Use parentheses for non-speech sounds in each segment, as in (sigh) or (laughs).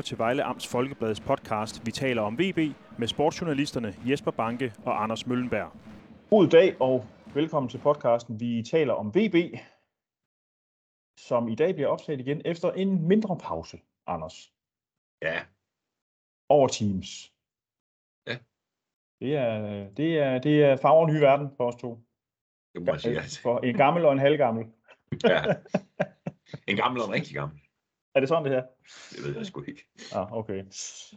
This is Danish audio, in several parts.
lytter til Vejle Amts Folkebladets podcast Vi taler om VB med sportsjournalisterne Jesper Banke og Anders Møllenberg. God dag og velkommen til podcasten Vi taler om VB, som i dag bliver optaget igen efter en mindre pause, Anders. Ja. Over Teams. Ja. Det er, det er, det er farver en ny verden for os to. Det må man sige. For en gammel og en halvgammel. Ja. En gammel og en rigtig gammel. Er det sådan, det her? Det ved jeg sgu ikke. Ah, okay.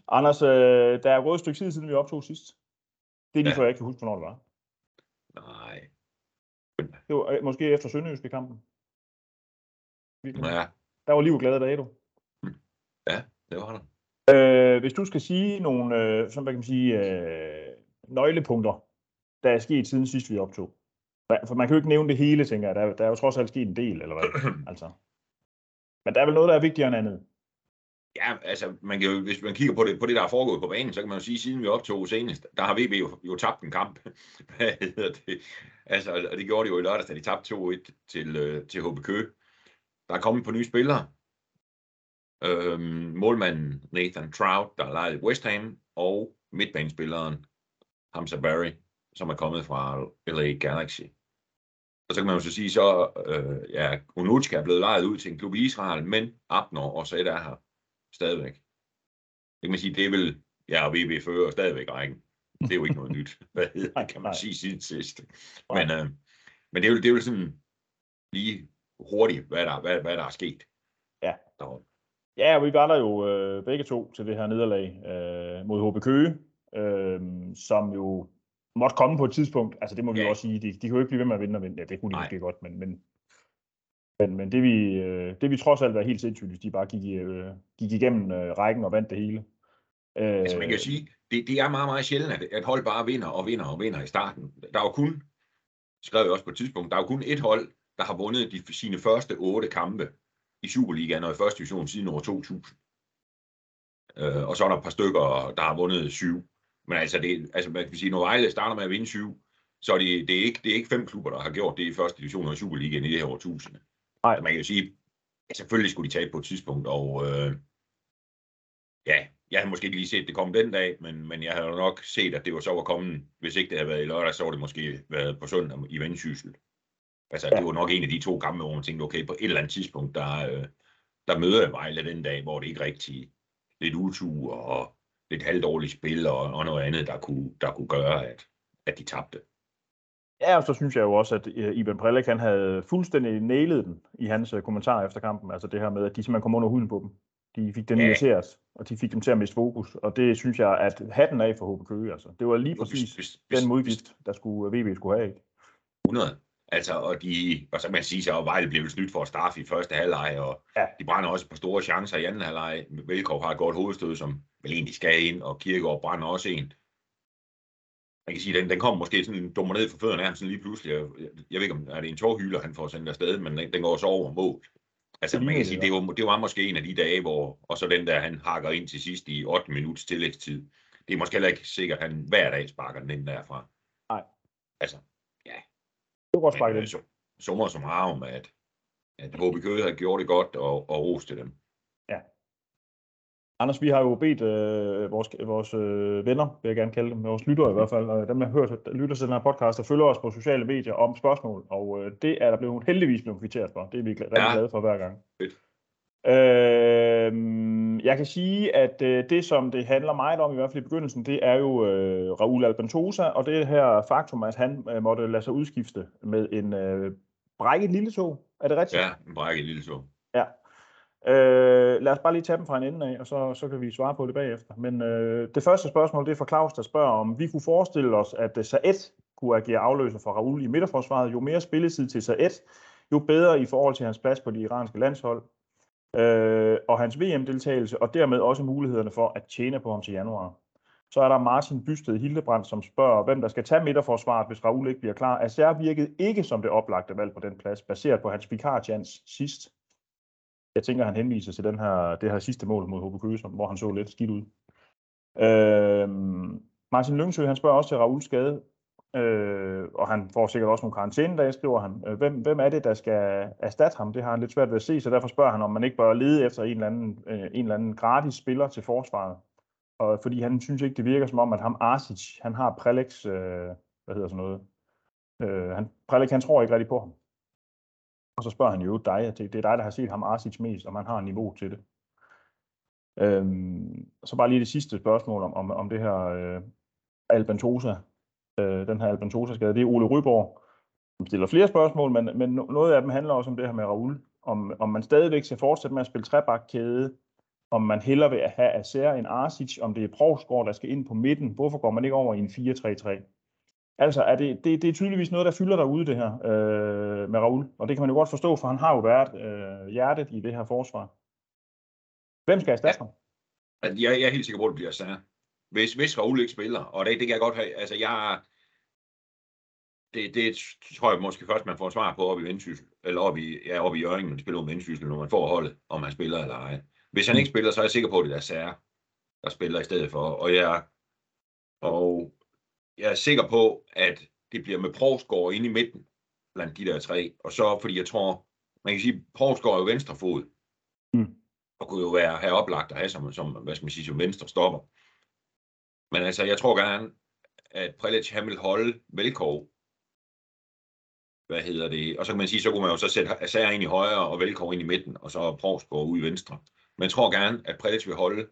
Anders, øh, der er gået et stykke tid siden, vi optog sidst. Det er lige Ja. før, jeg ikke kan huske, hvornår det var. Nej. Det var øh, måske efter Sønderjyske kampen. Ja, Der var liv og glade dage, du. det var der. Øh, hvis du skal sige nogle, øh, som hvad kan man sige, øh, nøglepunkter, der er sket siden sidst vi optog. For man kan jo ikke nævne det hele, tænker jeg. Der, er- der er jo trods alt sket en del, eller hvad? (clears throat) altså. Men der er vel noget, der er vigtigere end andet. Ja, altså, man kan jo, hvis man kigger på det, på det, der er foregået på banen, så kan man jo sige, siden vi optog senest, der har VB jo, jo tabt en kamp. (laughs) Hvad hedder det? Altså, og det gjorde de jo i lørdags, da de tabte 2-1 til, øh, til HB Køge. Der er kommet på nye spillere. Øhm, målmanden Nathan Trout, der er lejet i West Ham, og midtbanespilleren Hamza Barry, som er kommet fra LA Galaxy. Og så kan man jo så sige, så øh, ja, Unuchka er blevet lejet ud til en klub i Israel, men Abner og så er her stadigvæk. Det kan man sige, det er vel, ja, og VB fører stadigvæk rækken. Det er jo ikke noget nyt, (laughs) hvad hedder kan man sige siden sidst. Men, øh, men det, er jo, det er jo sådan lige hurtigt, hvad der, hvad, hvad der er sket. Ja. Deroppe. Ja, og vi var der jo øh, begge to til det her nederlag øh, mod HB Køge, øh, som jo måtte komme på et tidspunkt. Altså det må vi Ja. også sige. De, de kan jo ikke blive ved med at vinde og vinde. Ja, det kunne de Nej. måske godt, men, men, men, men det, vi, øh, det vi trods alt var helt sindssygt, hvis de bare gik, øh, gik igennem øh, rækken og vandt det hele. Øh, Altså man kan jo sige, det, det er meget, meget sjældent, at, at hold bare vinder og vinder og vinder i starten. Der er jo kun, skrev jeg også på et tidspunkt, der er jo kun et hold, der har vundet de, sine første otte kampe i Superligaen og i første division siden år 2000. Øh, og så er der et par stykker, der har vundet syv. Men altså, det, altså man kan sige, når Vejle starter med at vinde syv, så er det, det, er ikke, det er ikke fem klubber, der har gjort det i første division og Superligaen i det her årtusinde. Nej. Så man kan jo sige, at selvfølgelig skulle de tage på et tidspunkt, og øh, ja, jeg havde måske ikke lige set det komme den dag, men, men jeg havde nok set, at det var så var kommet, hvis ikke det havde været i lørdag, så var det måske været på søndag i Vendsyssel. Altså, Ja. det var nok en af de to kampe, hvor man tænkte, okay, på et eller andet tidspunkt, der, øh, der møder jeg Vejle den dag, hvor det ikke rigtig lidt utur og lidt halvdårligt spil og, og noget andet, der kunne, der kunne gøre, at, at de tabte. Ja, og så synes jeg jo også, at øh, Iben Prelik, han havde fuldstændig nailet den i hans øh, kommentarer efter kampen. Altså det her med, at de simpelthen kom under huden på dem. De fik den Ja. irriteret, og de fik dem til at miste fokus. Og det synes jeg, at hatten af for HB Køge. Altså. Det var lige præcis hvis- hvis- den modgift, der skulle VB skulle have. Ikke? 100. Altså, og, de, og så kan man sige, så Vejle blev snydt for at straffe i første halvleg, og Ja. de brænder også på store chancer i anden halvleg. Velkov har et godt hovedstød, som vel egentlig skal ind, og Kirkegaard brænder også en. Man kan sige, den, den kommer måske sådan dummer ned for fødderne af ham sådan lige pludselig. Jeg, jeg ved ikke, om er det en tårhylder, han får sendt afsted, men den, den går så over mål. Altså, man kan sige, det, det var, det var måske en af de dage, hvor, og så den der, han hakker ind til sidst i 8 minutters tillægstid. Det er måske heller ikke sikkert, at han hver dag sparker den ind derfra. Nej. Altså, Det var godt sparket ind. øh, summer som om, at, at HB Køge havde gjort det godt og, og roste dem. Anders, vi har jo bedt øh, vores, vores øh, venner, vil jeg gerne kalde dem, vores lyttere i hvert fald, og dem, der hører, lytter til den her podcast og følger os på sociale medier om spørgsmål, og øh, det er der blevet heldigvis blevet kvitteret for. Det er vi gla- rigtig Ja. glade for hver gang. Fedt. Øh, jeg kan sige, at øh, det, som det handler meget om, i hvert fald i begyndelsen, det er jo øh, Raul Albentosa, og det her faktum, at han øh, måtte lade sig udskifte med en øh, brækket lille tog. Er det rigtigt? Ja, en brække lille så. Ja. Øh, lad os bare lige tage dem fra en ende af, og så, så kan vi svare på det bagefter. Men øh, det første spørgsmål, det er fra Claus, der spørger, om vi kunne forestille os, at uh, Saed kunne agere afløser for Raul i midterforsvaret. Jo mere spilletid til Saed, jo bedre i forhold til hans plads på det iranske landshold øh, og hans VM-deltagelse, og dermed også mulighederne for at tjene på ham til januar. Så er der Martin Bysted Hildebrand, som spørger, hvem der skal tage midterforsvaret, hvis Raul ikke bliver klar. Acer virkede ikke som det oplagte valg på den plads, baseret på hans vikarchans sidst. Jeg tænker, han henviser til den her, det her sidste mål mod HB Køge, hvor han så lidt skidt ud. Øh, Martin Lyngsø, han spørger også til Rauls skade øh, og han får sikkert også nogle karantænedage, skriver han. Øh, hvem, hvem er det, der skal erstatte ham? Det har han lidt svært ved at se, så derfor spørger han, om man ikke bør lede efter en eller anden, øh, en eller anden gratis spiller til forsvaret. Og fordi han synes ikke, det virker som om, at ham Arsic, han har Prelex, øh, hvad hedder sådan noget, øh, han, Prelex, han tror ikke rigtig på ham. Og så spørger han jo dig, det er dig, der har set ham Arsic mest, og man har niveau til det. Øhm, så bare lige det sidste spørgsmål om, om, om det her øh, Albantosa, øh, den her Albantosa-skade. Det er Ole Ryborg, som stiller flere spørgsmål, men, men noget af dem handler også om det her med Raul. Om, om man stadigvæk skal fortsætte med at spille trebakkæde, om man hellere vil have Acer en Arsic, om det er Provsgaard, der skal ind på midten. Hvorfor går man ikke over i en 4-3-3? Altså, er det, det, det er tydeligvis noget, der fylder derude, det her øh, med Raul. Og det kan man jo godt forstå, for han har jo været øh, hjertet i det her forsvar. Hvem skal erstatte ham? Jeg, jeg er helt sikker på, at det bliver Sarr. Hvis, hvis Raul ikke spiller, og det, det kan jeg godt have, altså jeg, det, det tror jeg måske først, man får svar på op i Vendsyssel, eller op i, ja, op i Jørgen, når de spiller om Vendsyssel, når man får holdet, om han spiller eller ej. Hvis han ikke spiller, så er jeg sikker på, at det er Sarr, der spiller i stedet for. Og jeg, og jeg er sikker på, at det bliver med Provsgaard inde i midten, blandt de der tre. Og så, fordi jeg tror, man kan sige, Provsgaard er jo venstrefod. Mm og kunne jo være have oplagt at have som, som, hvad skal man sige, som venstre stopper. Men altså, jeg tror gerne, at Prelic han vil holde Velkov. Hvad hedder det? Og så kan man sige, så kunne man jo så sætte Asser ind i højre og Velkov ind i midten, og så Provsgaard ud i venstre. Men jeg tror gerne, at Prelic vil holde,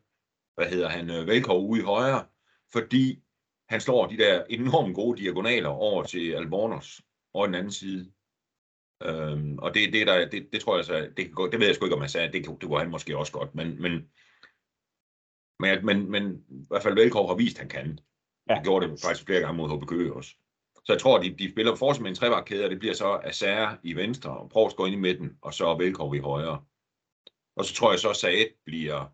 hvad hedder han, øh, Velkov ude i højre, fordi han slår de der enormt gode diagonaler over til Albornoz over den anden side. Øhm, og det, det, der, det, det tror jeg så, det, kan gå, det ved jeg sgu ikke, om han sagde, det, det kunne han måske også godt, men, men, men, men, men i hvert fald Velkov har vist, at han kan. Ja. Det gjorde det faktisk flere gange mod HB Køge også. Så jeg tror, de, de spiller fortsat med en trebakkæde, og det bliver så Asser i venstre, og Provst går ind i midten, og så Velkov i højre. Og så tror jeg så, at Saed bliver,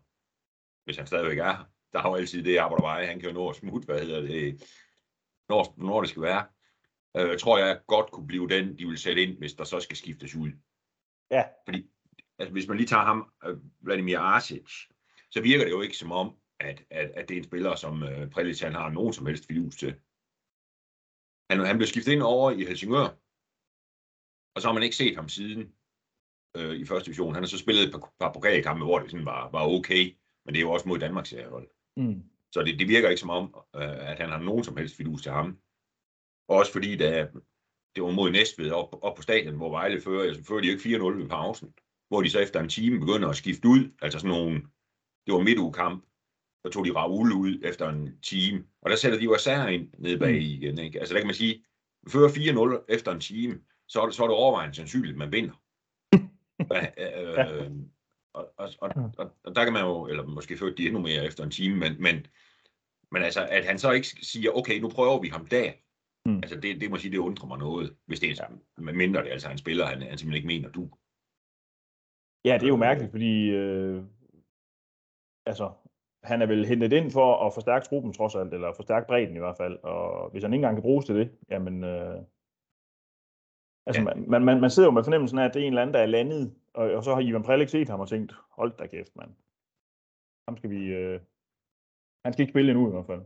hvis han stadigvæk er der har jo altid det arbejder vej, han kan jo nå at smutte, hvad hedder det, når, når det skal være øh, tror jeg godt kunne blive den, de vil sætte ind, hvis der så skal skiftes ud. Ja. Fordi altså, hvis man lige tager ham, øh, Vladimir Arsic, så virker det jo ikke som om, at, at, at det er en spiller, som øh, Prelic han har nogen som helst fidus til. Han, han blev skiftet ind over i Helsingør, og så har man ikke set ham siden øh, i første division. Han har så spillet et par, par pokalkampe, hvor det sådan var, var okay, men det er jo også mod Danmarks seriehold. Mm. Så det, det virker ikke som om, øh, at han har nogen som helst fidus til ham. Også fordi da, det var mod Næstved op, op på stadion, hvor Vejle fører, så fører de jo ikke 4-0 ved pausen. Hvor de så efter en time begynder at skifte ud, altså sådan nogle, det var midtugekamp, så tog de Raul ud efter en time, og der sætter de jo Asser ind nede bag mm. igen. Ikke? Altså der kan man sige, fører 4-0 efter en time, så er det, så er det overvejende sandsynligt, at man vinder. (laughs) øh, og, og, og, og, og, der kan man jo, eller måske før de endnu mere efter en time, men, men, men altså, at han så ikke siger, okay, nu prøver vi ham der, Mm. Altså det, det må sige, det undrer mig noget, hvis det er, ja. mindre det altså en spiller, han, han simpelthen ikke mener, du. Ja, det er jo mærkeligt, fordi øh, altså, han er vel hentet ind for at forstærke truppen trods alt, eller forstærke bredden i hvert fald, og hvis han ikke engang kan bruges til det, jamen, øh, altså ja. man, man, man sidder jo med fornemmelsen af, at det er en eller anden, der er landet, og, og så har Ivan Prelik set ham og tænkt, hold da kæft, mand. Ham skal vi, øh, han skal ikke spille endnu i hvert fald.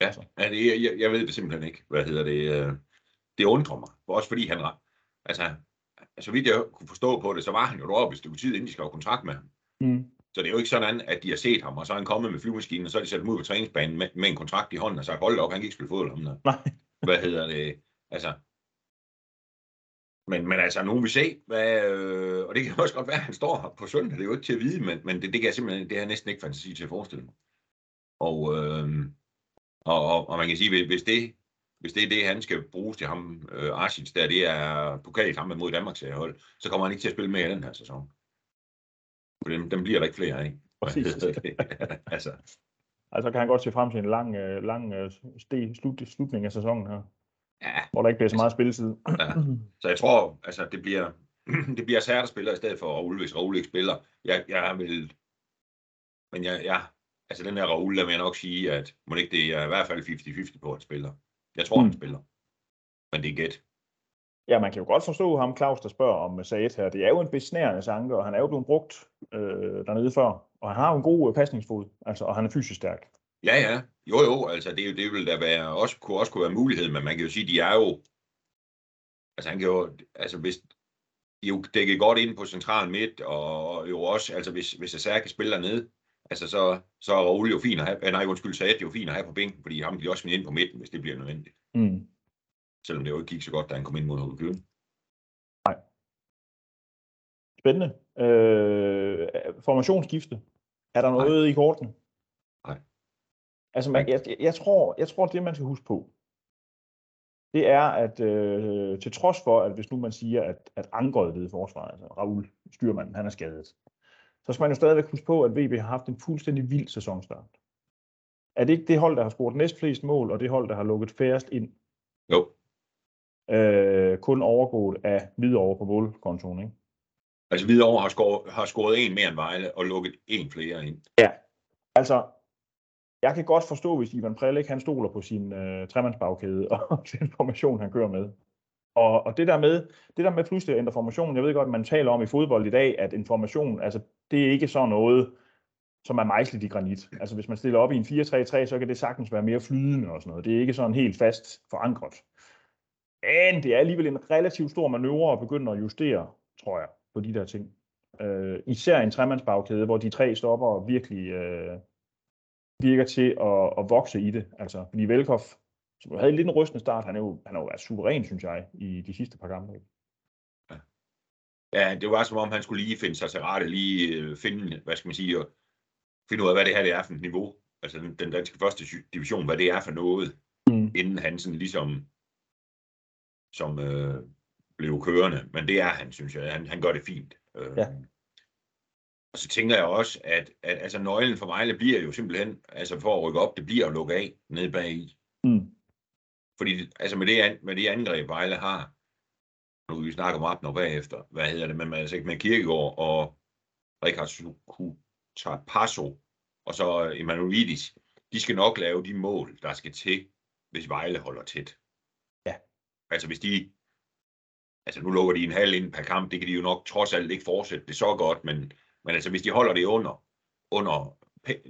Ja, altså. ja det, jeg, jeg ved det simpelthen ikke. Hvad hedder det? Øh, det undrer mig. Også fordi han, altså, så vidt jeg kunne forstå på det, så var han jo deroppe et stykke tid, inden de skrev kontrakt med ham. Mm. Så det er jo ikke sådan, at de har set ham, og så er han kommet med flyvemaskinen, og så har de sat ham ud på træningsbanen med, med en kontrakt i hånden, og sagt, hold op, han kan ikke spille fodbold om der. Nej. (laughs) Hvad hedder det? Altså, men, men altså, nogen vil se, hvad, øh, og det kan også godt være, at han står på søndag, det er jo ikke til at vide, men, men det, det kan jeg simpelthen, det har jeg næsten ikke fantasi til at forestille mig. Og, øh, og, og, og man kan sige, hvis det, hvis det er det, han skal bruges til ham, øh, Arsic, der det er pokalkampe mod Danmarks hold, så kommer han ikke til at spille mere i den her sæson. Dem, dem bliver der ikke flere af. (laughs) Præcis. (laughs) altså. altså kan han godt se frem til en lang, øh, lang øh, sti, slut, slutning af sæsonen her. Ja. Hvor der ikke bliver så meget spilletid. ja. Så jeg tror, altså det bliver, (clears throat) det bliver særligt der spiller i stedet for Raul, hvis Raul ikke spiller. Jeg, jeg vil, men jeg, jeg, altså den her Raul, der vil jeg nok sige, at må ikke det er i hvert fald 50-50 på, at han spiller. Jeg tror, mm. han spiller. Men det er gæt. Ja, man kan jo godt forstå ham, Claus, der spørger om Saet her. Det er jo en besnærende sanke, og han er jo blevet brugt øh, dernede før. Og han har jo en god øh, pasningsfod, altså, og han er fysisk stærk. Ja, ja. Jo, jo, altså det, det vil da være, også, kunne også kunne være mulighed, men man kan jo sige, de er jo, altså han kan jo, altså hvis, de er jo dækket godt ind på central midt, og jo også, altså hvis, hvis Assar kan spille dernede, altså så, så er Raul jo fint at have, nej undskyld, det jo fint at have på bænken, fordi ham kan de også smide ind på midten, hvis det bliver nødvendigt. Mm. Selvom det jo ikke gik så godt, da han kom ind mod Holger Køben. Spændende. Øh, formationsskifte. Er der noget Nej. i korten? Nej. Altså, man, jeg, jeg, tror, jeg tror, det man skal huske på, det er, at øh, til trods for, at hvis nu man siger, at, at Angrød ved forsvaret, altså Raul Styrmand, han er skadet, så skal man jo stadigvæk huske på, at VB har haft en fuldstændig vild sæsonstart. Er det ikke det hold, der har scoret næst flest mål, og det hold, der har lukket færrest ind? Jo. Øh, kun overgået af Hvidovre på målkontoen, ikke? Altså Hvidovre har scoret, har scoret en mere end Vejle og lukket en flere ind. Ja, altså jeg kan godt forstå, hvis Ivan Prelik han stoler på sin øh, tremandsbagkæde og (laughs) den formation, han kører med. Og, og det der med, det der med pludselig at ændre formation, jeg ved godt, man taler om i fodbold i dag, at en formation, altså det er ikke sådan noget, som er mejslet i granit. Altså hvis man stiller op i en 4-3-3, så kan det sagtens være mere flydende og sådan noget. Det er ikke sådan helt fast forankret. Men det er alligevel en relativt stor manøvre at begynde at justere, tror jeg, på de der ting. Øh, især en tremandsbagkæde, hvor de tre stopper virkelig øh, virker til at, at vokse i det. Altså, fordi Velkov, som havde lidt en rystende start, han er jo, han er jo været suveræn, synes jeg, i de sidste par kampe. Ja. ja, det var som om, han skulle lige finde sig til rette, lige øh, finde, hvad skal man sige, og finde ud af, hvad det her det er for et niveau. Altså den, den danske første division, hvad det er for noget, mm. inden han sådan ligesom som øh, blev kørende. Men det er han, synes jeg. Han, han gør det fint. Øh, ja. Og så tænker jeg også, at, at altså, nøglen for Vejle bliver jo simpelthen, altså for at rykke op, det bliver at lukke af nede bag i. Mm. Fordi altså med det, med det angreb, Vejle har, nu vi snakker om Abner bagefter, hvad hedder det, men altså med Kirkegaard og Rikard Passo, og så Emanuelidis, de skal nok lave de mål, der skal til, hvis Vejle holder tæt. Altså hvis de, altså nu lukker de en halv ind per kamp, det kan de jo nok trods alt ikke fortsætte det så godt, men men altså, hvis de holder det under, under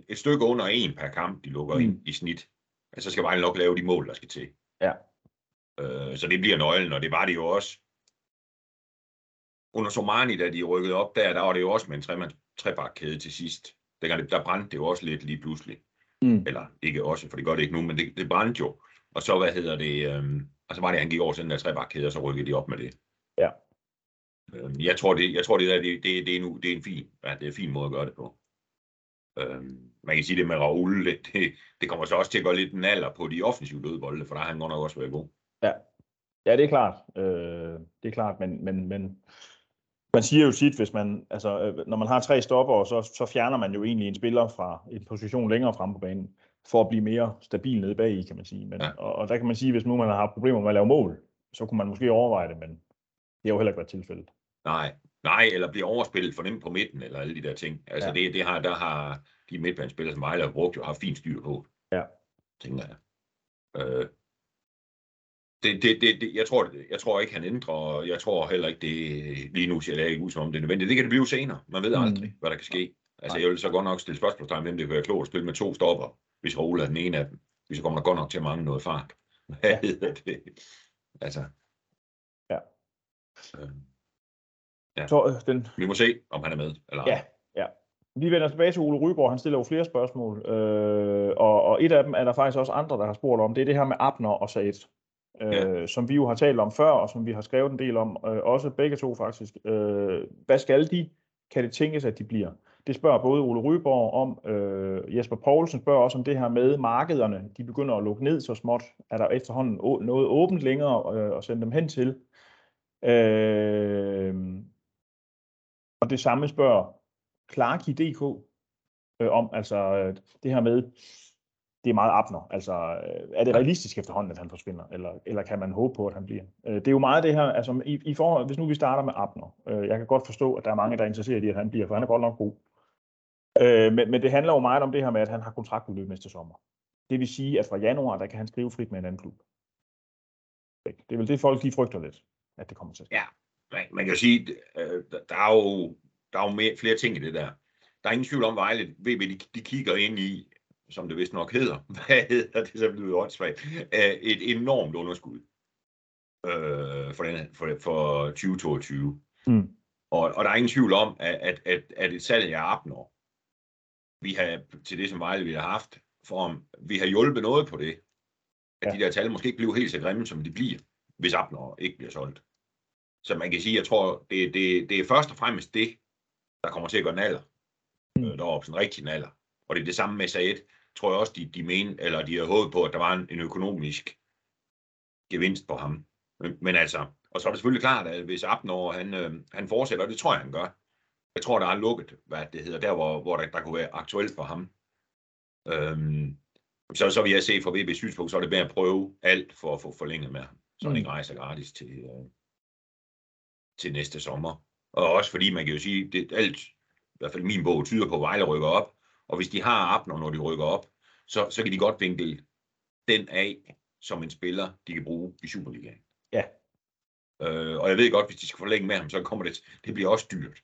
et stykke under en per kamp, de lukker mm. ind i snit, altså, så skal Vejle nok lave de mål, der skal til. Ja. Øh, så det bliver nøglen, og det var det jo også. Under Somani, da de rykkede op der, der var det jo også med en tremands trebakkæde til sidst. Dengang, der brændte det jo også lidt lige pludselig. Mm. Eller ikke også, for det gør det ikke nu, men det, det brændte jo. Og så, hvad hedder det, øhm, og så var det, han gik over til den der trebakkæde, og så rykkede de op med det. Ja. Øh, jeg tror, det, jeg tror det, der, det, det, det, er nu, det er en fin, ja, det er en fin måde at gøre det på. Øh, man kan sige det med Raul, det, det, det kommer så også til at gå lidt en alder på de offensive dødbolde, for der har han godt nok også været god. Ja, ja det er klart. Øh, det er klart, men, men, men man siger jo sit, hvis man, altså, øh, når man har tre stopper, så, så fjerner man jo egentlig en spiller fra en position længere frem på banen, for at blive mere stabil nede bag i, kan man sige. Men, ja. og, og der kan man sige, hvis nu man har problemer med at lave mål, så kunne man måske overveje det, men det har jo heller ikke været tilfældet. Nej, nej, eller bliver overspillet for dem på midten, eller alle de der ting. Altså ja. det, det har, der har de midtbanespillere, som Vejle har brugt, jo haft fint styr på. Ja. Tænker jeg. Øh, det, det, det, det, jeg, tror, jeg tror ikke, han ændrer, og jeg tror heller ikke, det lige nu ser det ikke ud som om det er nødvendigt. Det kan det blive senere. Man ved mm. aldrig, hvad der kan ske. Altså, Nej. jeg vil så godt nok stille spørgsmålstegn, hvem det kan være klogt at spille med to stopper, hvis Raul er den ene af dem. Hvis så kommer der godt nok til at mangle noget fart. Hvad ja. hedder det? Altså. Ja. Øh. Ja. Så, øh, den... Vi må se, om han er med. Eller ja, ja. Vi vender tilbage til Ole Ryborg. Han stiller jo flere spørgsmål. Øh, og, og et af dem er der faktisk også andre, der har spurgt om. Det er det her med Abner og Said. Øh, ja. Som vi jo har talt om før, og som vi har skrevet en del om. Øh, også begge to faktisk. Øh, hvad skal de? Kan det tænkes, at de bliver? Det spørger både Ole Ryborg om. Øh, Jesper Poulsen spørger også om det her med markederne. De begynder at lukke ned så småt. Er der efterhånden noget åbent længere øh, at sende dem hen til? Øh, og det samme spørger Clarky.dk øh, om, altså øh, det her med, det er meget abner. Altså, øh, er det realistisk efterhånden, at han forsvinder, eller, eller kan man håbe på, at han bliver? Øh, det er jo meget det her, altså i, i forhold, hvis nu vi starter med Abner, øh, jeg kan godt forstå, at der er mange, der er interesseret i, at han bliver, for han er godt nok god. Øh, men, men det handler jo meget om det her med, at han har kontraktudløb næste sommer. Det vil sige, at fra januar, der kan han skrive frit med en anden klub. Det er vel det, folk lige frygter lidt, at det kommer til. Ja, man, man kan sige, øh, der er jo, der er jo mere, flere ting i det der. Der er ingen tvivl om, Vejle VB, de, de kigger ind i, som det vist nok hedder, (laughs) hvad hedder det, som lyder åndssvagt, et enormt underskud øh, for, den, for, for 2022. Mm. Og, og der er ingen tvivl om, at, at, at, at et salg af Abner, vi har til det, som Vejle vi har haft, for om vi har hjulpet noget på det, at ja. de der tal måske ikke bliver helt så grimme, som de bliver, hvis Abner ikke bliver solgt. Så man kan sige, jeg tror, det, det, det er først og fremmest det, der kommer til at gøre naller. Mm. Øh, deroppe, sådan en rigtig naller. Og det er det samme med Saed, tror jeg også, de, de mener, eller de har håbet på, at der var en, en økonomisk gevinst på ham. Men, men altså, og så er det selvfølgelig klart, at hvis Abner, han, øh, han fortsætter, og det tror jeg, han gør. Jeg tror, der er lukket, hvad det hedder, der hvor, hvor der, der kunne være aktuelt for ham. Øhm, så, så vil jeg se fra VB's synspunkt, så er det med at prøve alt for at få forlænget med ham. Så han mm. ikke rejser gratis til, øh, til næste sommer. Og også fordi man kan jo sige, det alt, i hvert fald min bog, tyder på, at Vejle rykker op. Og hvis de har Abner, når de rykker op, så, så kan de godt vinkle den af som en spiller, de kan bruge i Superligaen. Ja. Øh, og jeg ved godt, hvis de skal forlænge med ham, så kommer det, det bliver også dyrt.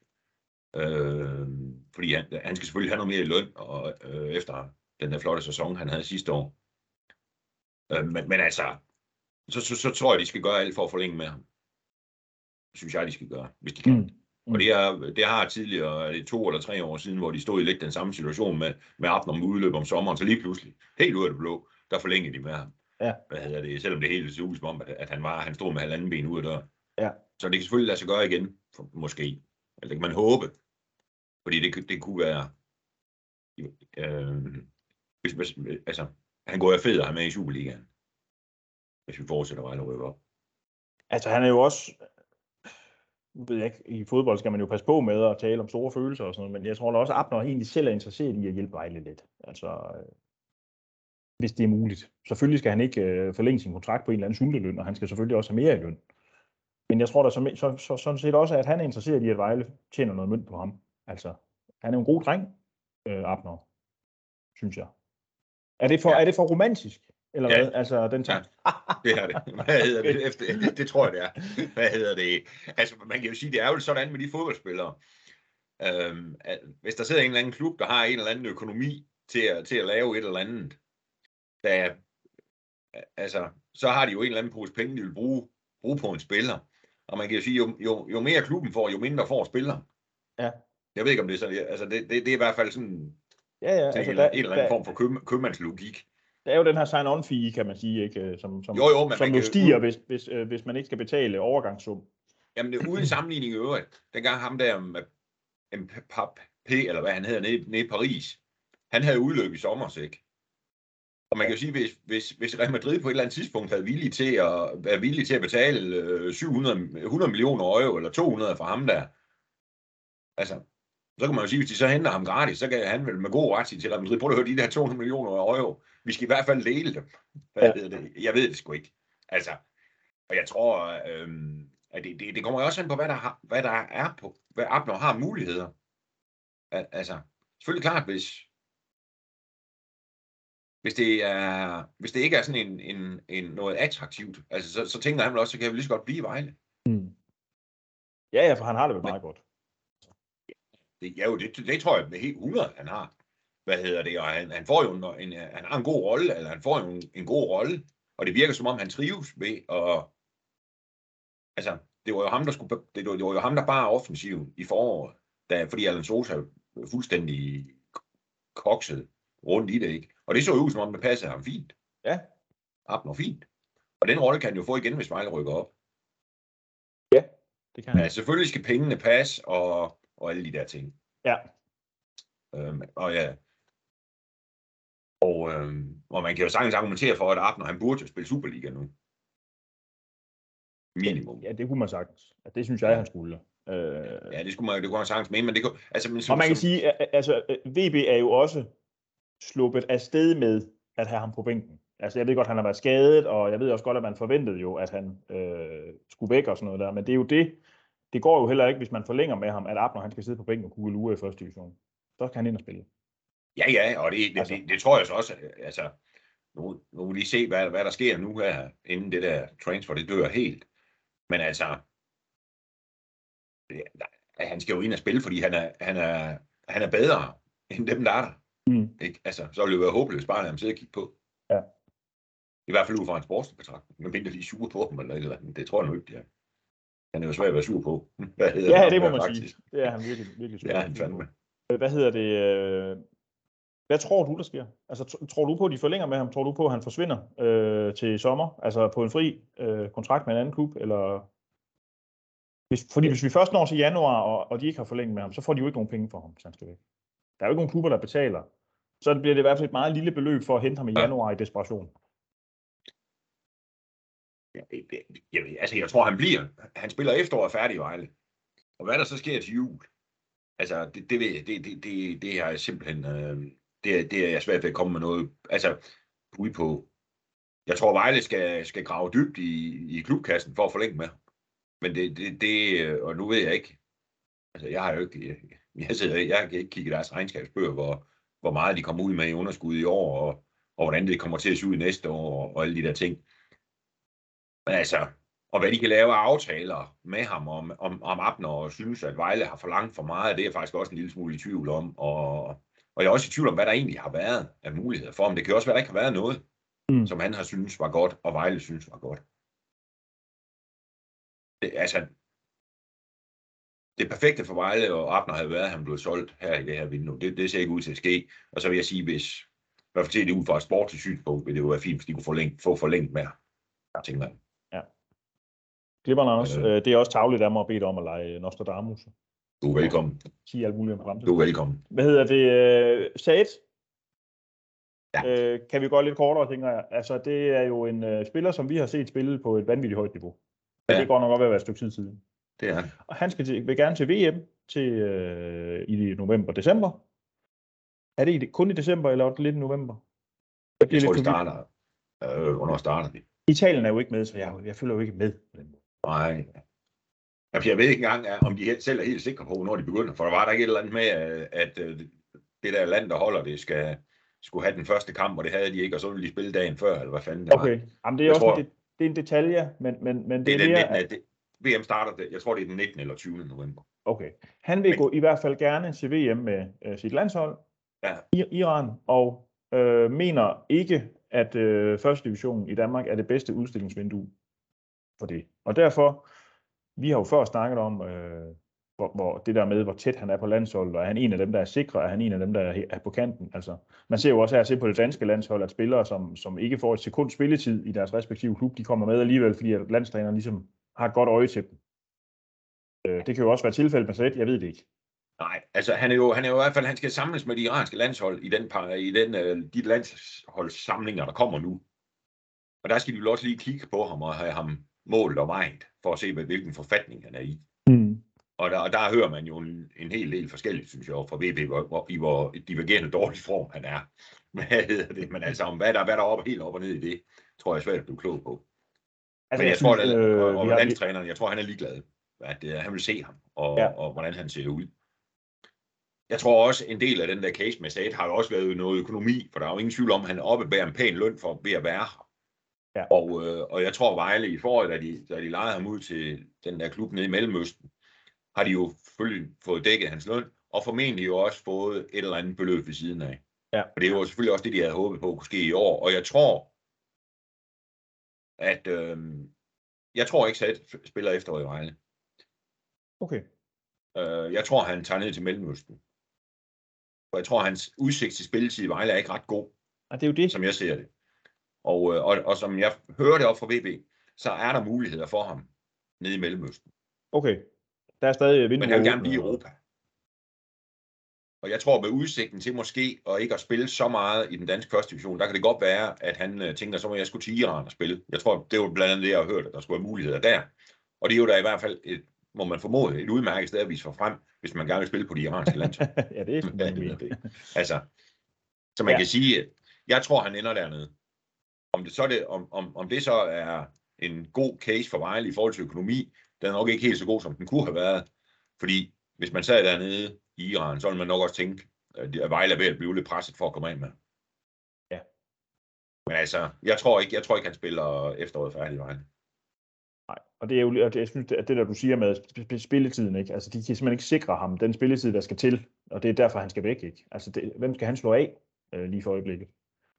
Øh, fordi han, han skal selvfølgelig have noget mere i løn, og, øh, efter den der flotte sæson, han havde sidste år. Øh, men, men altså, så, så, så tror jeg, de skal gøre alt for at forlænge med ham. Synes jeg, de skal gøre, hvis de kan. Mm. Mm. Og det, er, det har tidligere, det to eller tre år siden, hvor de stod i lidt den samme situation med, med Abner om udløb om sommeren, så lige pludselig, helt ud af det blå, der forlængede de med ham. Ja. Hvad hedder det? Selvom det hele så ud som om, at, at han, var, han stod med halvanden ben ud af døren. Ja. Så det kan selvfølgelig lade sig gøre igen, måske. Eller det kan man håbe. Fordi det, det kunne være... Øh, hvis, hvis, altså, han går jo fed at have med i Superligaen. Hvis vi fortsætter Vejle og op. Altså, han er jo også... Ved jeg ikke, I fodbold skal man jo passe på med at tale om store følelser og sådan noget, men jeg tror da også, at Abner egentlig selv er interesseret i at hjælpe Vejle lidt. Altså, øh, hvis det er muligt. Selvfølgelig skal han ikke øh, forlænge sin kontrakt på en eller anden sulteløn, og han skal selvfølgelig også have mere i løn. Men jeg tror da så, så, så, sådan set også, at han er interesseret i, at Vejle tjener noget mønt på ham. Altså, han er en god dreng, øh, Abner, synes jeg. Er det for, ja. er det for romantisk? Eller ja. hvad? Altså, den tager... ja, (laughs) det er det. Hvad hedder det? Efter, det tror jeg, det er. Hvad hedder det? Altså, man kan jo sige, det er jo sådan med de fodboldspillere. Øhm, at hvis der sidder en eller anden klub, der har en eller anden økonomi til at, til at lave et eller andet, der, altså, så har de jo en eller anden pose penge, de vil bruge, bruge på en spiller. Og man kan jo sige, jo, jo, jo mere klubben får, jo mindre får spiller. Ja. Jeg ved ikke, om det er sådan, altså det, det, det er i hvert fald sådan, ja, ja, altså en, der, en eller anden der, form for køb, købmandslogik. Det er jo den her sign-on fee, kan man sige, ikke? Som, som, jo, jo, men som jo stiger, hvis, hvis, øh, hvis man ikke skal betale overgangssum. Jamen, det uden sammenligning i øvrigt. Dengang ham der med P, eller hvad han hedder, nede, nede i Paris, han havde udløb i sommer, ikke? Og man kan jo sige, hvis, hvis, hvis Real Madrid på et eller andet tidspunkt havde villig til at, være villig til at betale 700, øh, 100 millioner euro eller 200 for ham der, altså, så kan man jo sige, hvis de så henter ham gratis, så kan han vel med god ret sige til Real prøv at høre de der 200 millioner euro, vi skal i hvert fald dele dem. Hvad ja. det? Jeg ved det sgu ikke. Altså, og jeg tror, øhm, at det, det, det kommer også an på, hvad der, har, hvad der er på, hvad Abner har muligheder. Altså, selvfølgelig klart, hvis, hvis det, er, hvis det ikke er sådan en, en, en noget attraktivt, altså, så, så tænker han vel også, så kan vi lige så godt blive i Vejle. Mm. Ja, ja, for han har det vel meget godt. Det, ja, jo, det, det, tror jeg med helt 100, han har. Hvad hedder det? Og han, han får jo en, en, han har en god rolle, eller han får jo en, en god rolle, og det virker som om, han trives ved at... Altså, det var jo ham, der, skulle, det, var, det var jo ham, der bare offensiv i foråret, da, fordi Alan Sosa fuldstændig kokset rundt i det, ikke? Og det så ud som om, det passede ham fint. Ja. Abner fint. Og den rolle kan han jo få igen, hvis Vejle rykker op. Ja, det kan han. Men selvfølgelig skal pengene passe, og, og alle de der ting. Ja. Øhm, og ja, og, øhm, og man kan jo sagtens argumentere for, at Abner, han burde jo spille Superliga nu. Minimum. Ja, det kunne man sagtens. Ja, det synes jeg, han skulle. Øh... Ja, det skulle man, det kunne man sagtens mene, men det kunne, altså, men, som, og man kan som... sige, altså, VB er jo også sluppet afsted med at have ham på bænken. Altså jeg ved godt, han har været skadet, og jeg ved også godt, at man forventede jo, at han øh, skulle væk og sådan noget der, men det er jo det, det går jo heller ikke, hvis man forlænger med ham, at Abner han skal sidde på bænken og kunne lure i første division. Så kan han ind og spille. Ja, ja, og det, det, altså. det, det tror jeg så også, altså, nu, nu vil lige se, hvad, hvad der sker nu her, inden det der transfer, det dør helt. Men altså, det, han skal jo ind og spille, fordi han er, han er, han er bedre end dem, der er der. Mm. Ikke? Altså, så ville det være håbløst bare at lade ham sidde og kigge på. Ja. I hvert fald ud fra en sportsbetragtning. Men mindre er sure på ham eller et eller andet. Det tror jeg nu ikke, de er. Han er jo svær at være sur på. Hvad hedder Ja, ham det må man faktisk? sige. Det er han virkelig, virkelig Det er han fandme. Hvad hedder det? øh, Hvad tror du, der sker? Altså, tr- tror du på, at de forlænger med ham? Tror du på, at han forsvinder øh, til sommer? Altså på en fri øh, kontrakt med en anden klub? Eller... Hvis, fordi hvis vi først når til januar, og, og de ikke har forlænget med ham, så får de jo ikke nogen penge for ham, hvis han skal væk. Der er jo ikke nogen klubber, der betaler. Så bliver det i hvert fald et meget lille beløb for at hente ham i Ja. januar i desperation jeg, jeg, altså, jeg tror, han bliver. Han spiller efterår færdig i Vejle. Og hvad der så sker til jul, altså, det, det, ved jeg, det, det, det, det har jeg simpelthen, øh, det, det er jeg svært ved at komme med noget, altså, bud på. Jeg tror, Vejle skal, skal grave dybt i, i klubkassen for at forlænge med. Men det, det, det, øh, og nu ved jeg ikke, altså, jeg har jo ikke, jeg, jeg, sidder, jeg kan ikke kigge i deres regnskabsbøger, hvor, hvor meget de kommer ud med i underskud i år, og, og hvordan det kommer til at se ud næste år, og, og alle de der ting. Altså, og hvad de kan lave af aftaler med ham om, om, om Abner, og synes, at Vejle har forlangt for meget, det er jeg faktisk også en lille smule i tvivl om. Og, og jeg er også i tvivl om, hvad der egentlig har været af muligheder for ham. Det kan også være, at der ikke har været noget, Mm. som han har synes var godt, og Vejle synes var godt. Det, altså, det perfekte for Vejle og Abner havde været, at han blev solgt her i det her vindue. Det, det ser ikke ud til at ske. Og så vil jeg sige, hvis i hvert fald det ud fra et sportsligt synspunkt, vil det jo være fint, hvis de kunne forlænge, få forlænget med ham. Tænker jeg. Glipperne også. Øh. Det er også tavligt af mig at bede dig om at lege Nostradamus. Du er velkommen. Sige alt muligt om fremtiden. Du er velkommen. Hvad hedder det? Øh, Said? Ja. Øh, kan vi gå lidt kortere, tænker jeg. Altså, det er jo en øh, spiller, som vi har set spille på et vanvittigt højt niveau. Ja. Det går nok godt ved at være et stykke tid siden. Det er han. Og han skal til, vil gerne til VM til, øh, i november-december. Er det i, kun i december, eller er det lidt i november? Jeg bliver Jeg tror, lidt de forvirret. starter. Øh, hvornår starter de? Italien er jo ikke med, så jeg, jeg følger jo ikke med. på den måde. Nej. Jeg ved ikke engang, om de selv er helt sikre på, når de begynder. For der var der ikke et eller andet med, øh, at øh, det der land, der holder det, skal, skulle have den første kamp, og det havde de ikke, og så ville de spille dagen før, eller hvad fanden det var. Okay, Jamen, det er Jeg også tror- en, det, det er en detalje, men, men, men Det det, er er den mere, 19. at- Det, VM starter, det, jeg tror, det er den 19. eller 20. november. Okay. Han vil Men- gå i hvert fald gerne til VM med øh, sit landshold, Ja. i Iran, og øh, mener ikke, at øh, første division i Danmark er det bedste udstillingsvindue for det. Og derfor, vi har jo før snakket om, øh, hvor, hvor det der med, hvor tæt han er på landsholdet, og er han en af dem, der er sikre, er han en af dem, der er, er på kanten. Altså, man ser jo også her at se på det danske landshold, at spillere, som, som ikke får et sekund spilletid i deres respektive klub, de kommer med alligevel, fordi at landstræneren ligesom har et godt øje til dem. Øh, det kan jo også være tilfældet med Sæt, jeg ved det ikke. Nej, altså han er jo, han er jo i hvert fald, han skal samles med de iranske landshold i, den, i den, øh, de landsholdssamlinger, der kommer nu. Og der skal de jo også lige kigge på ham og have ham målt og vejet, for at se, hvad- hvilken forfatning han er i. Mm. Og der, og der hører man jo en, en hel del forskelligt, synes jeg, fra VB, hvor, hvor, i hvor divergerende dårlig form han er. (laughs) Hvad hedder det? Men altså, om hvad der, hvad der er op, helt op og ned i det, tror jeg er svært at blive klog på. Altså, Men jeg, jeg tror, synes, at øh, og, og landstræneren, jeg tror, han er ligeglad. At det, er- han vil se ham, og, Ja. ja. og hvordan han ser ud. Jeg tror også, en del af den der case med Sade har jo også været noget økonomi, for der er jo ingen tvivl om, at han oppebærer en pæn løn for ved at være. Ja. Og, øh, og jeg tror, Vejle i foråret, da de, da de lejede ham ud til den der klub nede i Mellemøsten, har de jo selvfølgelig fået dækket hans løn, og formentlig jo også fået et eller andet beløb ved siden af. Ja. Og det jo selvfølgelig også det, de havde håbet på kunne ske i år. Og jeg tror, at øh, jeg tror ikke, at spiller efter i Vejle. Okay. Øh, jeg tror, han tager ned til Mellemøsten. Og jeg tror, hans udsigt til spilletid i Vejle er ikke ret god, Og det er jo det. som jeg ser det. Og, øh, og, og som jeg hører det op fra VB, så er der muligheder for ham nede i Mellemøsten. Okay. Der er stadig vinduer. Men han vil gerne blive i og- Europa. Og jeg tror, med udsigten til måske at ikke at spille så meget i den danske første division, der kan det godt være, at han øh, tænker, så må jeg skulle til Iran og spille. Jeg tror, det var blandt andet det, jeg har hørt, at der skulle være muligheder der. Og det er jo da i hvert fald, et, må man formode, et udmærket sted at vise for frem, hvis man gerne vil spille på de iranske landshold. (laughs) ja, det er sådan, hedder mener. det? Altså, så man Ja. ja. kan sige, jeg tror, han ender dernede. Om det så, er det, om, om, om det så er en god case for Vejle i forhold til økonomi, den er nok ikke helt så god, som den kunne have været. Fordi hvis man sad dernede i Iran, så ville man nok også tænke, at Vejle er ved at blive lidt presset for at komme af med. Ja. Men altså, jeg tror ikke, jeg tror ikke han spiller efteråret færdig i Vejle. Nej, og det er jo, og det, jeg synes, det, det der du siger med sp- spilletiden, ikke? Altså, de kan simpelthen ikke sikre ham den spilletid, der skal til, og det er derfor, han skal væk, ikke? Altså, det, hvem skal han slå af øh, lige for øjeblikket?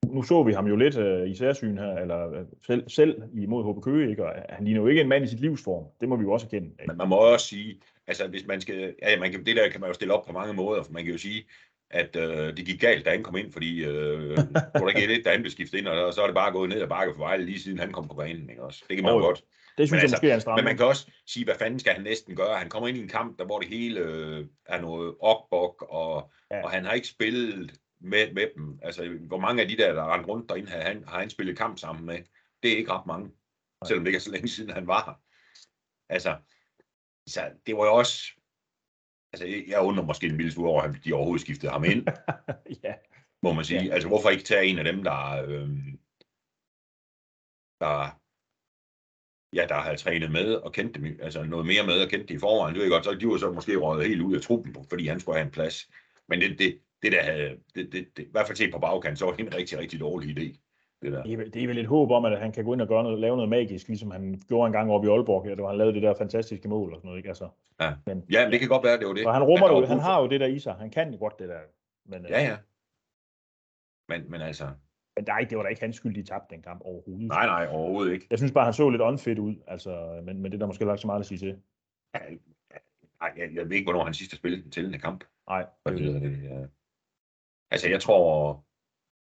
Nu så vi ham jo lidt øh, i særsyn her, eller øh, selv, selv imod HB Køge, ikke? Og han ligner jo ikke en mand i sit livsform. Det må vi jo også erkende. Ikke? Men man må også sige, altså hvis man skal, ja, man kan, det der kan man jo stille op på mange måder, for man kan jo sige, at øh, det gik galt, da han kom ind, fordi øh, der ikke et, da han blev skiftet ind, og så er det bare gået ned ad bakke for Vejle, lige siden han kom på banen. Ikke også? Det kan man Jo, jo godt. Det synes Men jeg altså, måske er en stram. Men man kan også sige, hvad fanden skal han næsten gøre? Han kommer ind i en kamp, der hvor det hele øh, er noget okbok, og, ja. og han har ikke spillet med, med dem. Altså, hvor mange af de der, der er rendt rundt derinde, har han, har han spillet kamp sammen med? Det er ikke ret mange, Nej. selvom det ikke er så længe siden, han var her. Altså, så det var jo også... Altså, jeg- jeg undrer måske en lille smule over, at de overhovedet skiftede ham ind, (laughs) ja, må man sige. Ja. Altså, hvorfor ikke tage en af dem, der, øh, der, ja, der har trænet med og kendt dem, altså noget mere med og kendt det i forvejen. Det er godt, så de var så måske røget helt ud af truppen, fordi han skulle have en plads. Men det, det, det der havde, det, det, det, i hvert fald set på bagkant, så var det en rigtig, rigtig dårlig idé. Det der. det er, det er vel et håb om, at han kan gå ind og gøre noget, lave noget magisk, ligesom han gjorde en gang oppe i Aalborg, ja, hvor han lavede det der fantastiske mål og sådan noget, ikke? Altså, Ja. men, Ja, men det kan godt være, det var det. og han rummer det, han har jo det der i sig, han kan jo godt det der. Men, øh, Ja, ja. Men, men altså, men nej, det var da ikke hans skyld, de tabte den kamp overhovedet. nej, nej, overhovedet ikke. Jeg synes bare, han så lidt unfit ud, altså, men, men det er der måske ikke så meget at sige til. Ej, jeg, jeg ved ikke, hvornår han sidst har spillet den tællende kamp. Nej, Hvad hedder det? øh? Altså, jeg tror,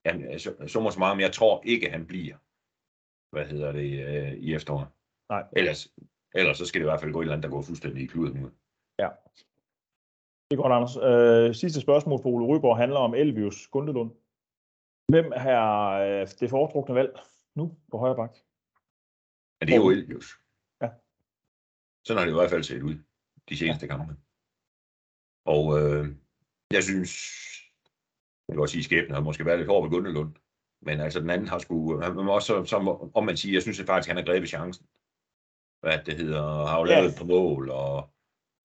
jamen, så, så meget, men jeg tror ikke, han bliver, hvad hedder det, øh, i efteråret. Nej. Ellers, ellers så skal det i hvert fald gå et eller andet, der går fuldstændig i kluden nu. det er godt, Anders. Øh, sidste spørgsmål for Ole Ryborg handler om Elvius Gundelund. Hvem er øh, det foretrukne valg nu på højre bak? Men det er jo Elvius. Ja. Sådan har det i hvert fald set ud, de seneste kampe. Og øh, jeg synes, jeg vil godt sige, skæbnen har måske været lidt hård ved Gundelund. Men altså, den anden har sgu, han må også, som, om man siger, jeg synes at faktisk, han har grebet chancen. Hvad det hedder, har jo Ja. lavet et par mål, og,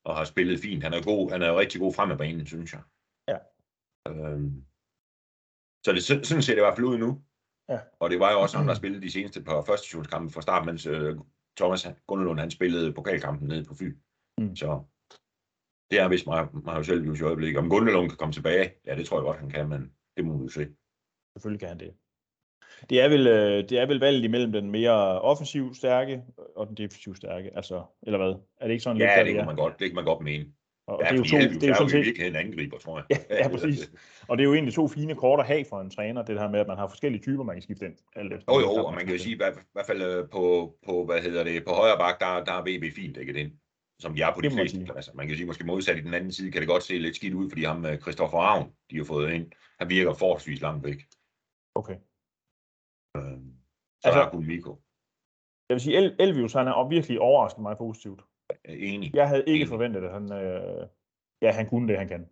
og har spillet fint. Han er god, han er jo rigtig god frem af banen, synes jeg. Ja. Øhm, så det, sådan ser det i hvert fald ud nu. Ja. Og det var jo også ham, der (clears throat) spillede de seneste par første divisionskampe fra start, mens øh, Thomas Gundelund, han spillede pokalkampen nede på Fyn. Mm. Så det er vist mig, mig jo selv i øjeblikket. Om Gundelund kan komme tilbage, ja, det tror jeg godt, han kan, men det må vi jo se. Selvfølgelig kan han det. Det er vel, øh, det er vel valget imellem den mere offensiv stærke og den defensiv stærke, altså, eller hvad? Er det ikke sådan lidt, Ja, der det er? kan man godt, det kan man godt mene. Og, og Ja, det er jo to, det er jo er sådan jo set, virkeligheden en angriber, tror jeg. (laughs) Ja, ja, præcis. og det er jo egentlig to fine kort at have for en træner, det her med, at man har forskellige typer, man kan skifte ind. Alt efter, Jo, jo, og man kan jo sige, i hvert i hvert fald øh, på, på, hvad hedder det, på højre bak, der, der er VB fint dækket ind, som de er på de fleste pladser. Man kan sige, måske modsat i den anden side, kan det godt se lidt skidt ud, fordi ham, øh, Christoffer Ravn, de har fået ind, han virker forholdsvis langt væk. Okay. Altså- Så altså, der er kun Miko. Jeg vil sige, El- Elvius, han er virkelig overrasket mig positivt. Enig. Jeg havde ikke Enig. forventet, at han, øh, ja, han kunne det, han kan.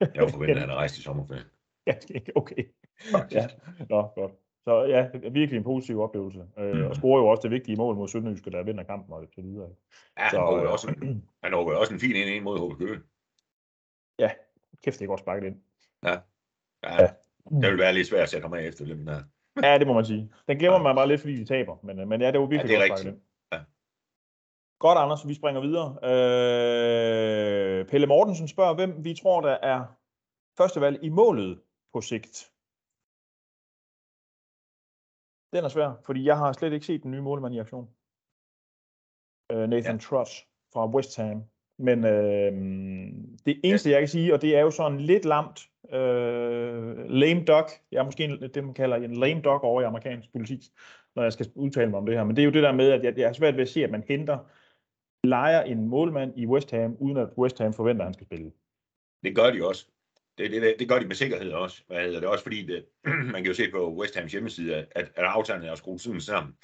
Jeg var forventet, at han er rejst i sommerferien. (laughs) Ikke okay. Faktisk. Ja, nå, godt. Så ja, virkelig en positiv oplevelse. Øh, Mm. og scorer jo også det vigtige mål mod Sønderjyske, der vinder kampen og så videre. Ja, Så, han øh, også, en- han også en fin ind ind mod HB Køge. Kæft, det er godt sparket ind. Ja, Ja. det vil være lidt svært at sætte ham af efter den der. Ja, det må man sige. Den glemmer man bare lidt, fordi de taber. Men, øh, men ja, det var virkelig Ja, det er godt sparket ind. Ja. Godt, Anders. Vi springer videre. Øh, Pelle Mortensen spørger, hvem vi tror, der er førstevalg i målet på sigt. Den er svær, fordi jeg har slet ikke set den nye målmand i aktion. Øh, Nathan ja. Truss fra West Ham. Men øh, det eneste, jeg kan sige, og det er jo sådan lidt lamt, øh, lame duck, jeg er måske en, det, man kalder en lame duck over i amerikansk politik, når jeg skal udtale mig om det her. Men det er jo det der med, at jeg, jeg er svært ved at se, at man henter, leger en målmand i West Ham, uden at West Ham forventer, at han skal spille. Det gør de også. Det, det, det gør de med sikkerhed også. Hvad hedder det? Også fordi, det, (clears throat) man kan jo se på West Hams hjemmeside, at, at aftalen er skruet sådan sammen,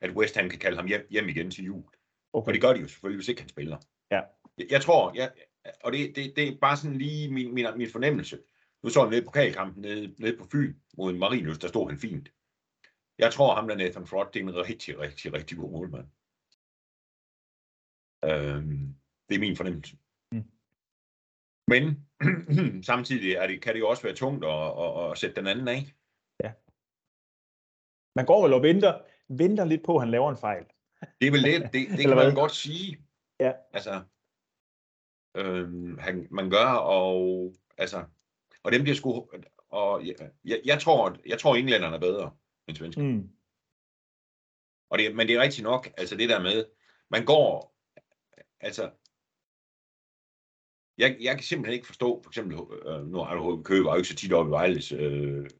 at West Ham kan kalde ham hjem, hjem igen til jul. Okay. Og det gør de jo selvfølgelig, hvis ikke han spiller. Ja. Jeg, jeg tror, jeg, og det, det, det er bare sådan lige min, min, min fornemmelse. Nu så han nede på pokalkampen nede, nede på Fyn mod Marinus, der stod han fint. Jeg tror, ham der Nathan Frott, det er en rigtig, rigtig, rigtig god målmand. Øhm, det er min fornemmelse. Mm. Men (clears throat) samtidig er det, kan det jo også være tungt at, at, at sætte den anden af. Man går vel og venter, venter lidt på, at han laver en fejl. Det er vel det, det, det kan man godt sige. Ja. Altså, øhm, han, man gør, og altså, og dem bliver sgu, og jeg, jeg, jeg tror, jeg tror englænderne er bedre end svenskerne. Mm. Og det, men det er rigtigt nok, altså det der med, man går, altså, jeg, jeg kan simpelthen ikke forstå, for eksempel, øh, nu har du køber jo ikke så tit op i Vejles, øh,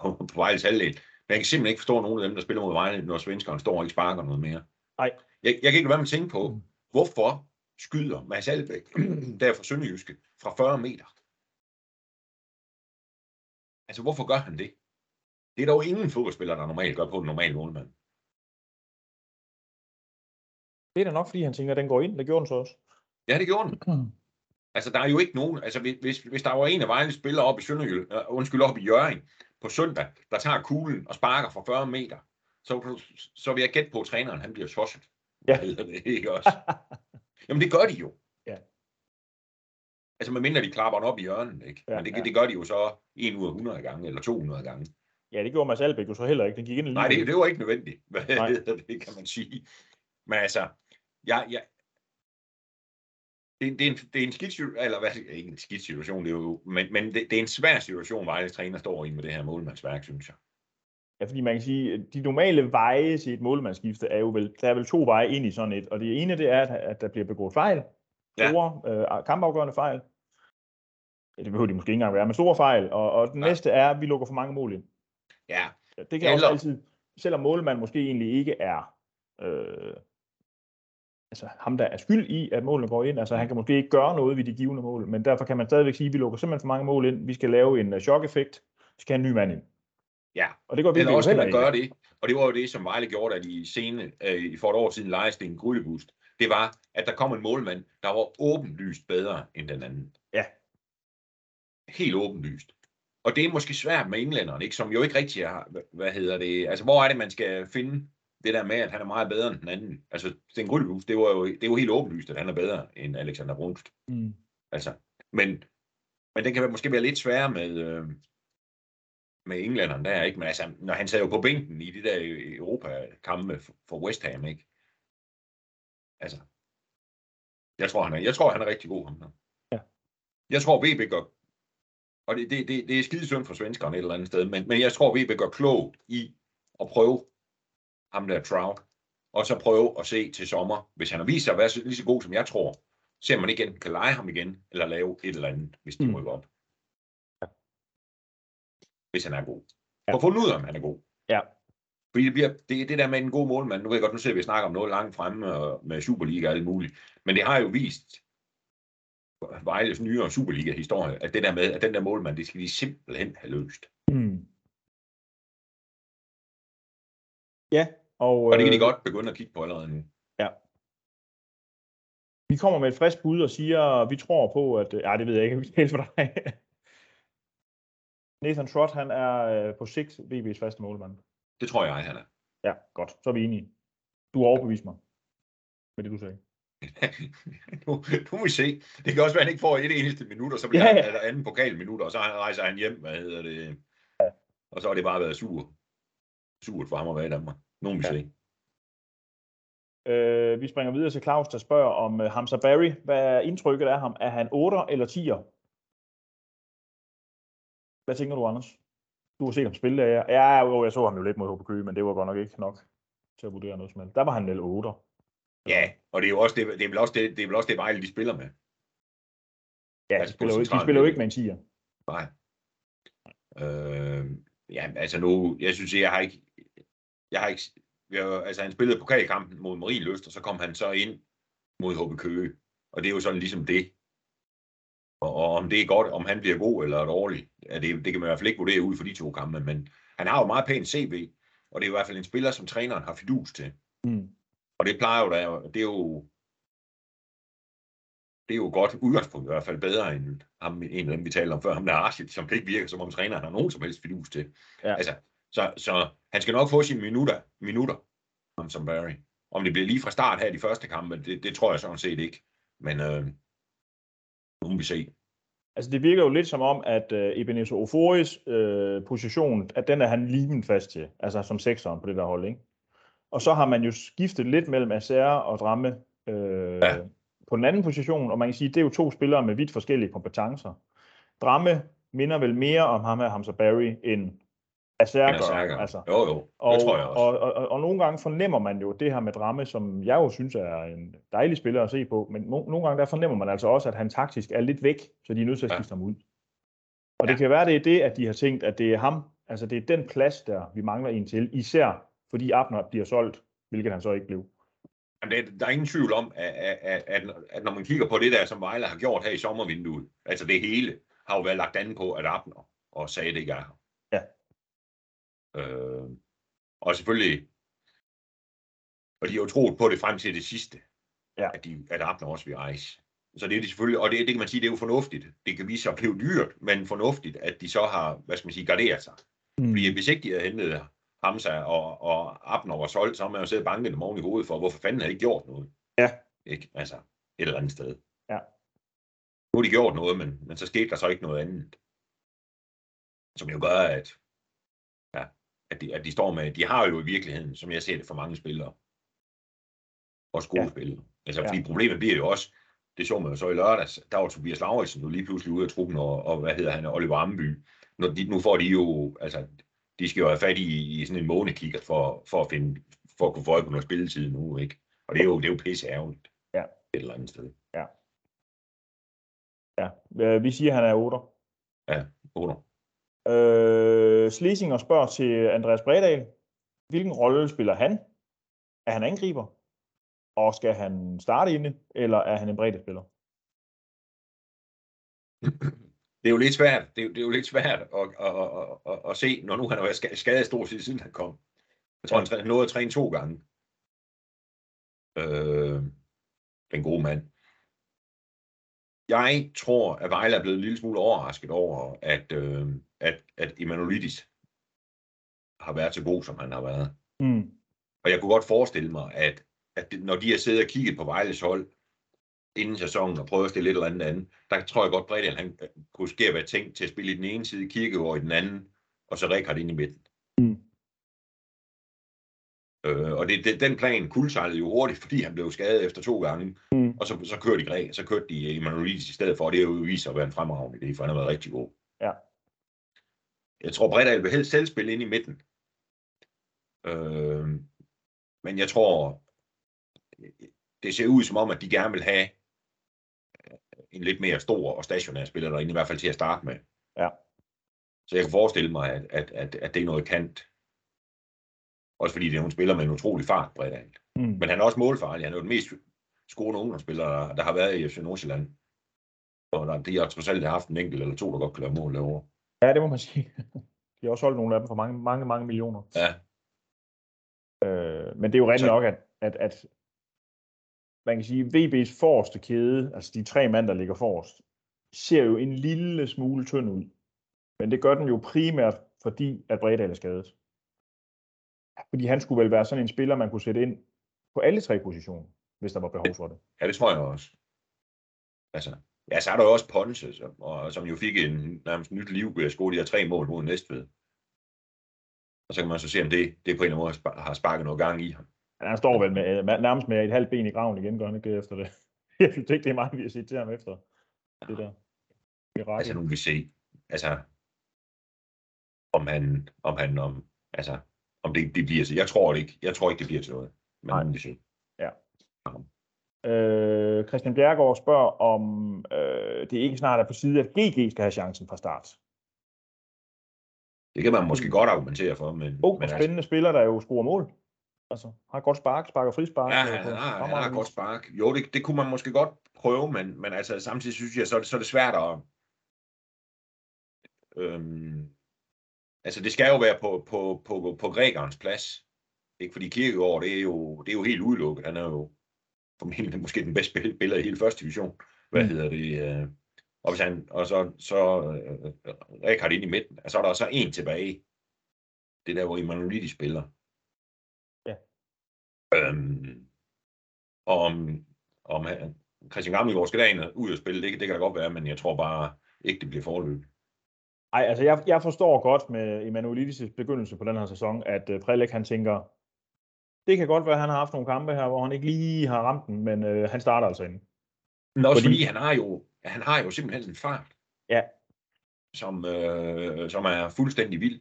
på, (laughs) på Vejles halvdel, men jeg kan simpelthen ikke forstå nogen af dem, der spiller mod Vejle, når svenskerne står og ikke sparker noget mere. Nej. Jeg, jeg kan ikke lade være med at tænke på, hvorfor skyder Mads Albeck, (clears throat) der er fra Sønderjyske, fra 40 meter? Altså, hvorfor gør han det? Det er dog ingen fodboldspiller, der normalt gør på en normal målmand. Det er da nok, fordi han tænker, at den går ind. Det gjorde den så også. Ja, det gjorde den. (clears throat) Altså, der er jo ikke nogen... Altså, hvis- hvis, der var en af Vejles spillere op i Sønderjyld, uh, undskyld, op i Jørgen på søndag, der tager kuglen og sparker fra 40 meter, så, så vil jeg gætte på, at træneren han bliver tosset. Ja. Eller det ikke også? (laughs) Jamen, det gør de jo. Ja. Altså, medmindre de klapper den op i hjørnet, ikke? Ja, Men det, ja. det gør de jo så 1 ud af 100 gange, eller 200 gange. Ja, det gjorde Mads Albeck jo så heller ikke. Den gik ind Nej, det, det var ikke nødvendigt. (laughs) Hvad Nej. det, kan man sige. Men altså, jeg, jeg, det, det, er en, det er en skidt eller hvad, ikke en skidt situation, det er jo, men, men det, det er en svær situation, Vejles træner står i med det her målmandsværk, synes jeg. Ja, fordi man kan sige, at de normale veje til et målmandsskifte er jo vel, der er vel to veje ind i sådan et, og det ene det er, at, der bliver begået fejl, Ja. store øh, kampafgørende fejl. Ja, det behøver de måske ikke engang være, men store fejl, og, og den Nej. næste er, at vi lukker for mange mål ind. Ja, Ja, Det kan også Eller- altid, selvom målmanden måske egentlig ikke er øh, altså ham, der er skyld i, at målene går ind, altså han kan måske ikke gøre noget ved de givende mål, men derfor kan man stadigvæk sige, at vi lukker simpelthen for mange mål ind, vi skal lave en uh, chok-effekt, vi skal have en ny mand ind. Ja. Og det går vi eller også kan man gøre det, og det var jo det, som Vejle gjorde, da de scene, øh, for et år siden lejede Sten Gryllebust. Det var, at der kom en målmand, der var åbenlyst bedre end den anden. Ja. Helt åbenlyst. Og det er måske svært med englænderne, ikke? som jo ikke rigtig har, hvad hedder det, altså hvor er det, man skal finde det der med, at han er meget bedre end den anden. Altså Sten Gryllebust, det var jo, det jo helt åbenlyst, at han er bedre end Alexander Brunst. Mm. Altså, men, men det kan være, måske være lidt sværere med, øh, med englænderne der, ikke? Men altså, når han sad jo på bænken i de der Europa-kampe for- for West Ham, ikke? Altså, jeg tror, han er, jeg tror, han er rigtig god, ham der. Ja. Jeg tror, VB gør, og det, det, det, det er skide synd for svenskerne et eller andet sted, men, men jeg tror, VB gør klogt i at prøve ham der Trout, og så prøve at se til sommer, hvis han har vist sig at være lige så god, som jeg tror, se om man igen kan lege ham igen, eller lave et eller andet, hvis de Mm. rykker op. Hvis han er god. Ja. At finde ud af, om han er god. Ja. Fordi det, bliver, det det der med en god målmand. Nu ved jeg godt, nu ser vi snakke om noget langt fremme og med Superliga og alt muligt. Men det har jo vist Vejles nyere Superliga-historie, at det der med, at den der målmand, det skal de simpelthen have løst. Mm. Ja, og, Og det kan de øh, godt begynde at kigge på allerede nu. vi kommer med et frisk bud og siger, at vi tror på, at... Ja, det ved jeg ikke, (laughs) vi skal for dig. Nathan Trott, han er øh, på sigt VB's faste målmand. Det tror jeg, han er. Ja, godt. Så er vi enige. Du har overbevist mig med det, du sagde. (laughs) nu, nu må vi se. Det kan også være, at han ikke får et eneste minut, og så bliver Ja, ja, ja. ja. han anden pokalminut, og så rejser han hjem, hvad hedder det. Og så har det bare været sur. Surt for ham at være i Danmark. Nogen vil Ja. ja. se. Øh, vi springer videre til Claus, der spørger om uh, Hamza Barry. Hvad er indtrykket af ham? Er han 8 eller 10'er? Hvad tænker du, Anders? Du har set ham spille. Ja, ja jo, jeg så ham jo lidt mod HB Køge, men det var godt nok ikke nok til at vurdere noget som helst. Der var han vel 8. Ja, og det er jo også det, det er vel også det, det, er vel også det Vejle, de spiller med. Ja, de Altså, på spiller, jo, ikke- de spiller jo ikke med en 10'er. Nej. Øh, ja, altså nu, jeg synes, jeg har ikke, jeg har ikke, jeg, altså han spillede pokalkampen mod Marie Løst, og så kom han så ind mod HB Køge. Og det er jo sådan ligesom det. Og, og om det er godt, om han bliver god eller dårlig, ja, det, det kan man i hvert fald ikke vurdere ud for de to kampe, men han har jo meget pænt CV, og det er i hvert fald en spiller, som træneren har fidus til. Mm. Og det plejer jo da, det er jo, det er jo godt udgangspunkt i hvert fald bedre end ham, en af dem, vi talte om før, ham der Arshid, som ikke virker, som om træneren har nogen som helst fidus til. Ja. Altså, så, så han skal nok få sine minutter, minutter som Barry. Om det bliver lige fra start her i de første kampe, det, det tror jeg sådan set ikke. Men øh, nu må vi se. Altså, det virker jo lidt som om, at uh, Ebenezer Oforis uh, position, at den er han limen fast til, altså som sekseren på det der hold, ikke? Og så har man jo skiftet lidt mellem Acer og Dramme øh, ja. på den anden position, og man kan sige, det er jo to spillere med vidt forskellige kompetencer. Dramme minder vel mere om ham her, Hamza Barry, end Acer gør. Altså. Jo, jo, det og, tror jeg også. Og, og, og, og nogle gange fornemmer man jo det her med Dramme, som jeg jo synes er en dejlig spiller at se på, men no, nogle gange der fornemmer man altså også, at han taktisk er lidt væk, så de er nødt til at skifte ja. ham ud. Og ja. det kan være, det er det, at de har tænkt, at det er ham, altså det er den plads, der vi mangler en til, især fordi Abner bliver solgt, hvilket han så ikke blev. Jamen, det, der er ingen tvivl om, at, at, at, at når man kigger på det der, som Vejle har gjort her i sommervinduet, altså det hele, har jo været lagt an på, at Abner og sagde det ikke er. Øh, og selvfølgelig, og de har jo troet på det frem til det sidste, ja. at, de, at Abner også vil rejse. Så det er de selvfølgelig, og det, det kan man sige, det er jo fornuftigt. Det kan vise sig at blive dyrt, men fornuftigt, at de så har, hvad skal man sige, garderet sig. Mm. Fordi hvis ikke de havde hentet Hamza og, og Abner var solgt, så har man jo siddet banket dem oven i hovedet for, hvorfor fanden har de ikke gjort noget? Ja. Ikke? Altså, et eller andet sted. Ja. Nu har de gjort noget, men, men så skete der så ikke noget andet. Som jo gør, at, at, de, at de står med, de har jo i virkeligheden, som jeg ser det, for mange spillere. Og skolespillere. Ja. Altså, fordi ja. problemet bliver jo også, det så man jo så i lørdags, der var Tobias Lauritsen nu lige pludselig ude af truppen, og, og hvad hedder han, Oliver Amby. Nu, de, nu får de jo, altså, de skal jo have fat i, i sådan en månekigger for, for at finde, for at kunne få øje på noget spilletid nu, ikke? Og det er jo, det er jo pisse ærgerligt. Ja. Et eller andet sted. Ja. Ja, vi siger, at han er 8. Ja, 8. Øh, Slesinger spørger til Andreas Bredal. Hvilken rolle spiller han? Er han angriber? Og skal han starte inde, eller er han en bredde spiller? Det er jo lidt svært, det er, det er jo lidt svært at, at, at, at, at se, når nu han har været skadet stort set siden han kom. Jeg tror, han nåede at træne to gange. Øh, den gode mand. Jeg tror, at Vejle er blevet en lille smule overrasket over, at, øh, at, at Emanuelidis har været så god, som han har været. Mm. Og jeg kunne godt forestille mig, at, at når de har siddet og kigget på Vejles hold inden sæsonen og prøvet at stille et eller andet andet, der tror jeg godt, Bredal han kunne ske at være tænkt til at spille i den ene side, Kirkegaard i den anden, og så Rikard ind i midten. Mm. Øh, og det, det, den plan kuldsejlede jo hurtigt, fordi han blev skadet efter to gange. Mm. Og så, så kørte de Græk, så kørte de Emanuelis i stedet for, og det er jo vist at være en fremragende idé, for han har været rigtig god. Jeg tror, Bredal vil helst selv spille ind i midten. Øh, men jeg tror, det ser ud som om, at de gerne vil have en lidt mere stor og stationær spiller derinde, i hvert fald til at starte med. Ja. Så jeg kan forestille mig, at, at, at, at det er noget kant. Også fordi det er nogle spiller med en utrolig fart, Bredal. Mm. Men han er også målfarlig. Han er jo den mest scorende ungdomsspiller, der, der har været i FC Nordsjælland. Og der, de har trods alt haft en enkelt eller to, der godt kan lave mål derovre. Ja, det må man (laughs) sige. De har også holdt nogle af dem for mange, mange, mange millioner. Ja. Øh, men det er jo rigtigt nok, at, at, at man kan sige, VB's forreste kæde, altså de tre mand, der ligger forrest, ser jo en lille smule tynd ud. Men det gør den jo primært, fordi at Bredal er skadet. Fordi han skulle vel være sådan en spiller, man kunne sætte ind på alle tre positioner, hvis der var behov for det. Ja, det tror jeg også. Altså, ja, så er der jo også Ponce, som, og, som jo fik en nærmest nyt liv ved at score de her tre mål mod Næstved. Og så kan man så se, om det, det på en eller anden måde har sparket noget gang i ham. Han står vel med, med, nærmest med et halvt ben i graven igen, gør han ikke efter det? (laughs) Jeg synes ikke, det er meget, vi har set til ham efter det der. Mirakel. Altså nu vil vi se, altså om han, om han, om, altså om det, det bliver til, jeg tror det ikke, jeg tror ikke, det bliver til noget. Men Nej. det. Ja. Øh, Christian Bjergård spørger, om øh, det ikke snart er på side, at GG skal have chancen fra start. Det kan man måske godt argumentere for, men... Oh, men spændende altså, spiller, der jo scorer mål. Altså, har godt spark, sparker frispark. Ja, han, har, han har godt spark. Jo, det, det kunne man måske godt prøve, men, men altså, samtidig synes jeg, så, så er det svært at... Øhm, altså, det skal jo være på, på, på, på grækernes plads. Ikke fordi Kirkegaard, det er jo, det er jo helt udelukket. Han er jo formentlig måske den bedste spiller i hele første division. Hvad mm. hedder det? Øh, og, hvis han, og så, så øh, Rikard ind i midten, og så er der så en tilbage. Det der, hvor Emanuelidi spiller. Ja. Øhm, og om, om han, Christian Gammelgaard skal derind ud og spille, det, det kan da godt være, men jeg tror bare ikke, det bliver forløbet. Nej, altså jeg, jeg forstår godt med Emanuelidis begyndelse på den her sæson, at uh, Prelik han tænker, det kan godt være, at han har haft nogle kampe her, hvor han ikke lige har ramt den, men øh, han starter altså inde. Men også Fordi- fordi, han har jo, han har jo simpelthen en fart, Ja. som, øh, som er fuldstændig vild.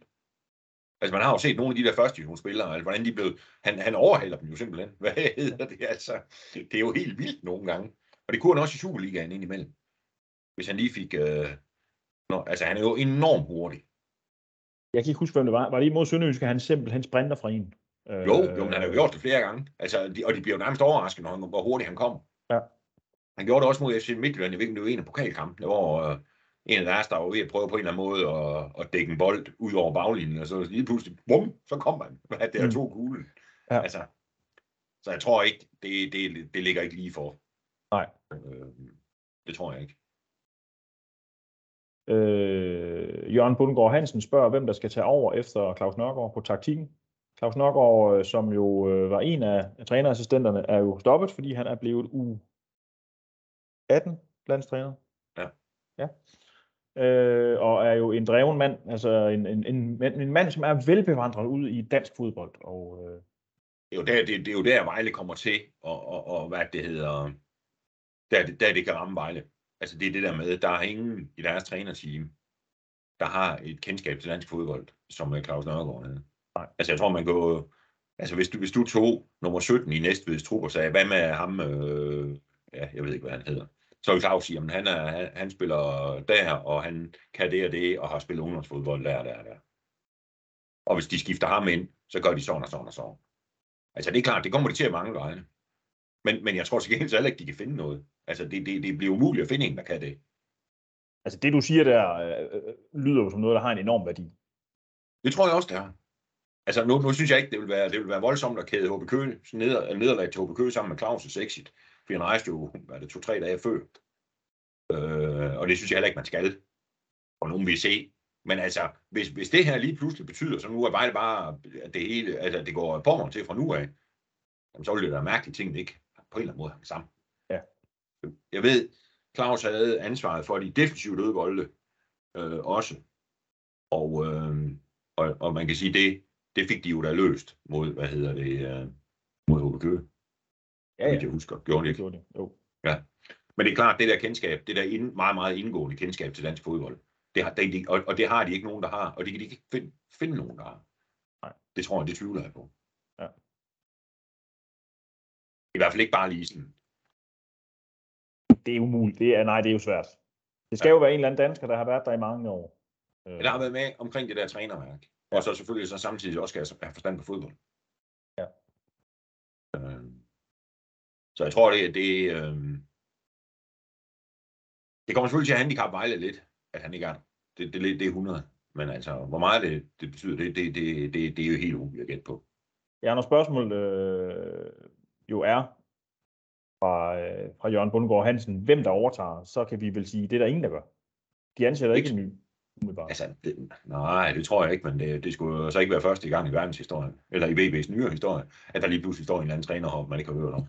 Altså, man har jo set nogle af de der første divisionsspillere, altså, hvordan de blev, han, han overhaler dem jo simpelthen. (laughs) Hvad hedder det? Altså, det er jo helt vildt nogle gange. Og det kunne han også i Superligaen indimellem. Hvis han lige fik, øh, nå, altså han er jo enormt hurtig. Jeg kan ikke huske, hvem det var. Var det imod Sønderjyske, han simpelthen sprinter fra en? Øh, Jo, jo, men han har jo gjort det flere gange. Altså, de, og de bliver jo nærmest overrasket, når han, hvor hurtigt han kommer. Ja. Han gjorde det også mod FC Midtjylland, jeg ved ikke, det var en af pokalkampene, hvor øh, en af deres, der var ved at prøve på en eller anden måde at, at dække en bold ud over baglinjen, og så lige pludselig, bum, så kom han. At (laughs) det er Mm. to kuglen. Ja. Altså, så jeg tror ikke, det, det, det ligger ikke lige for. Nej. Øh, det tror jeg ikke. Øh, Jørgen Bundgaard Hansen spørger, hvem der skal tage over efter Claus Nørgaard på taktikken. Claus Nørgaard, øh, som jo øh, var en af trænerassistenterne, er jo stoppet, fordi han er blevet u 18 landstræner. Ja. ja. Øh, og er jo en dreven mand, altså en, en, en, mand- en mand, som er velbevandret ud i dansk fodbold. Og, øh, Det er jo der, det, det er jo der Vejle kommer til, og, og, og hvad det hedder, der, der det kan ramme Vejle. Altså det er det der med, der er ingen i deres trænerteam, der har et kendskab til dansk fodbold, som øh, Claus Nørgaard havde. Nej. Altså jeg tror, man går, altså hvis du, hvis du tog nummer 17 i Næstveds trup og sagde, hvad med ham, øh, ja, jeg ved ikke, hvad han hedder, så vil Claus sige, at han, er, han, han spiller der, og han kan det og det, og har spillet ungdomsfodbold der og der og der. Og hvis de skifter ham ind, så gør de sådan og sådan og sådan. Altså det er klart, det kommer de til at mangle vegne. Men, men jeg tror til gengæld så heller ikke, de kan finde noget. Altså det, det, det bliver umuligt at finde en, der kan det. altså det, du siger der, øh, øh, lyder jo som noget, der har en enorm værdi. Det tror jeg også, det er. Altså nu, nu synes jeg ikke, det vil være, det vil være voldsomt at kæde HB Køge, neder, nederlag til HB Køge sammen med Claus' exit. For han rejste jo, hvad er det, to-tre dage før. Øh, og det synes jeg heller ikke, man skal. Og nogen vil se. Men altså, hvis, hvis det her lige pludselig betyder, så nu er bare, bare at det hele, altså det går på til fra nu af, jamen, så vil det være mærkeligt ting, ikke på en eller anden måde hang sammen. Ja. Jeg ved, Claus havde ansvaret for de defensivt dødbolde øh, også. Og, øh, og, og man kan sige, det, det fik de jo da løst mod, hvad hedder det, øh, mod HB Køge. Ja, ja. Jeg husker, gjorde de ikke? gjorde det. Jo. Men det er klart, det der kendskab, det der ind, meget, meget indgående kendskab til dansk fodbold, det har, det, og, og det har de ikke nogen, der har, og det kan de ikke finde, finde nogen, der har. Nej. Det tror jeg, det tvivler jeg på. Ja. I hvert fald ikke bare lige sådan. Det er umuligt. Det er, nej, det er jo svært. Det skal jo være en eller anden dansker, der har været der i mange år. Øh, der har været med omkring det der trænerværk. Og så selvfølgelig så samtidig også skal have forstand på fodbold. Ja. Øh, så jeg tror, det, det, øh, det kommer selvfølgelig til at handicap Vejle lidt, at han ikke er der. det, det, det er 100. Men altså, hvor meget det, det betyder, det, det, det, det, det er jo helt umuligt at gætte på. Ja, når spørgsmålet øh, jo er fra, øh, fra Jørgen Bundgaard Hansen, hvem der overtager, så kan vi vel sige, det er der ingen, der gør. De ansætter ikke en ny, umiddelbart. Altså, det, nej, det tror jeg ikke, men det, det skulle så ikke være første gang i verdenshistorien, eller i VB's nyere historie, at der lige pludselig står en eller anden træner, man ikke har hørt om.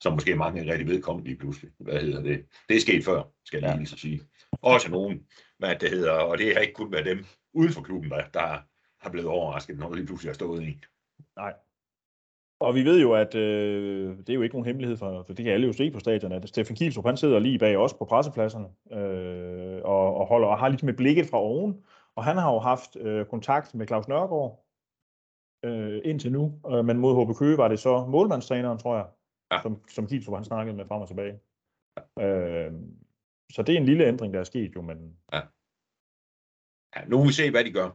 Som måske mange ikke rigtig ved kom lige pludselig. Hvad hedder det? Det er sket før, skal jeg lige så sige. Også nogen, hvad det hedder, og det har ikke kun været dem uden for klubben, der, der har blevet overrasket, når der lige pludselig har stået en. Nej. Og vi ved jo, at øh, det er jo ikke nogen hemmelighed, for, for det kan alle jo se på stadion, at Steffen Kielstrup, han sidder lige bag os på pressepladserne, øh, og, og, holder, og har ligesom et blikket fra oven, og han har jo haft øh, kontakt med Claus Nørgaard øh, indtil nu, øh, men mod HB Køge var det så målmandstræneren, tror jeg, Ja. som, som Kielstrup han snakkede med frem og tilbage. Øh, så det er en lille ændring, der er sket jo, men Ja, nu må vi se, hvad de gør.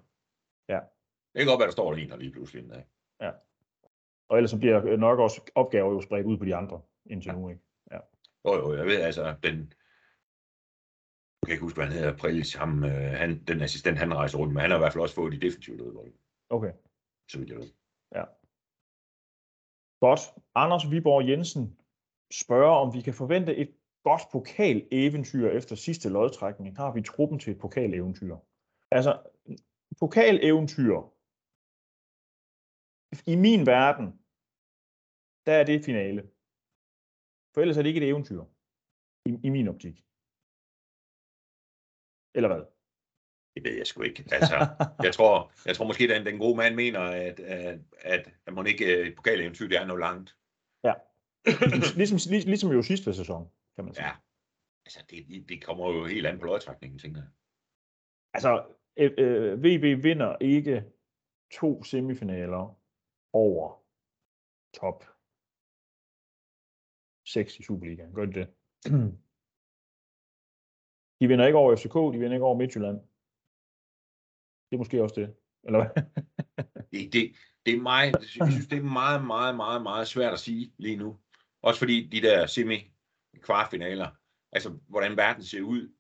Ja. Det kan godt være, der står der en, der lige pludselig en dag. og ellers bliver Nørgaards opgaver jo spredt ud på de andre indtil Ja. nu, ikke? Jo, jo, jeg ved altså, den... Jeg kan ikke huske, hvad han hedder, Prelis, ham, øh, han, den assistent, han rejser rundt med, han har i hvert fald også fået de definitive dødbolde, Okay. så vidt jeg ved. Godt. Anders Viborg Jensen spørger, om vi kan forvente et godt pokaleventyr efter sidste lodtrækning. Har vi truppen til et pokaleventyr? Altså, pokaleventyr, i min verden, der er det finale. For ellers er det ikke et eventyr, i, i min optik. Eller hvad? Det ved jeg sgu ikke. Altså, jeg tror, jeg tror måske, at den gode mand mener, at, at, at, at man ikke et pokaleventyr, det er noget langt. ligesom, ligesom, ligesom jo sidste sæson, kan man sige. Ja. Altså, det, det kommer jo helt an på lodtrækningen, tænker jeg. Altså, øh, øh, VB vinder ikke to semifinaler over top 6 i Superligaen. Gør de det? De vinder ikke over FCK, de vinder ikke over Midtjylland. Det er måske også det. Eller hvad? Det, det, det er meget, jeg synes, det er meget, meget, meget, meget svært at sige lige nu. Også fordi de der semi-kvartfinaler, altså hvordan verden ser ud,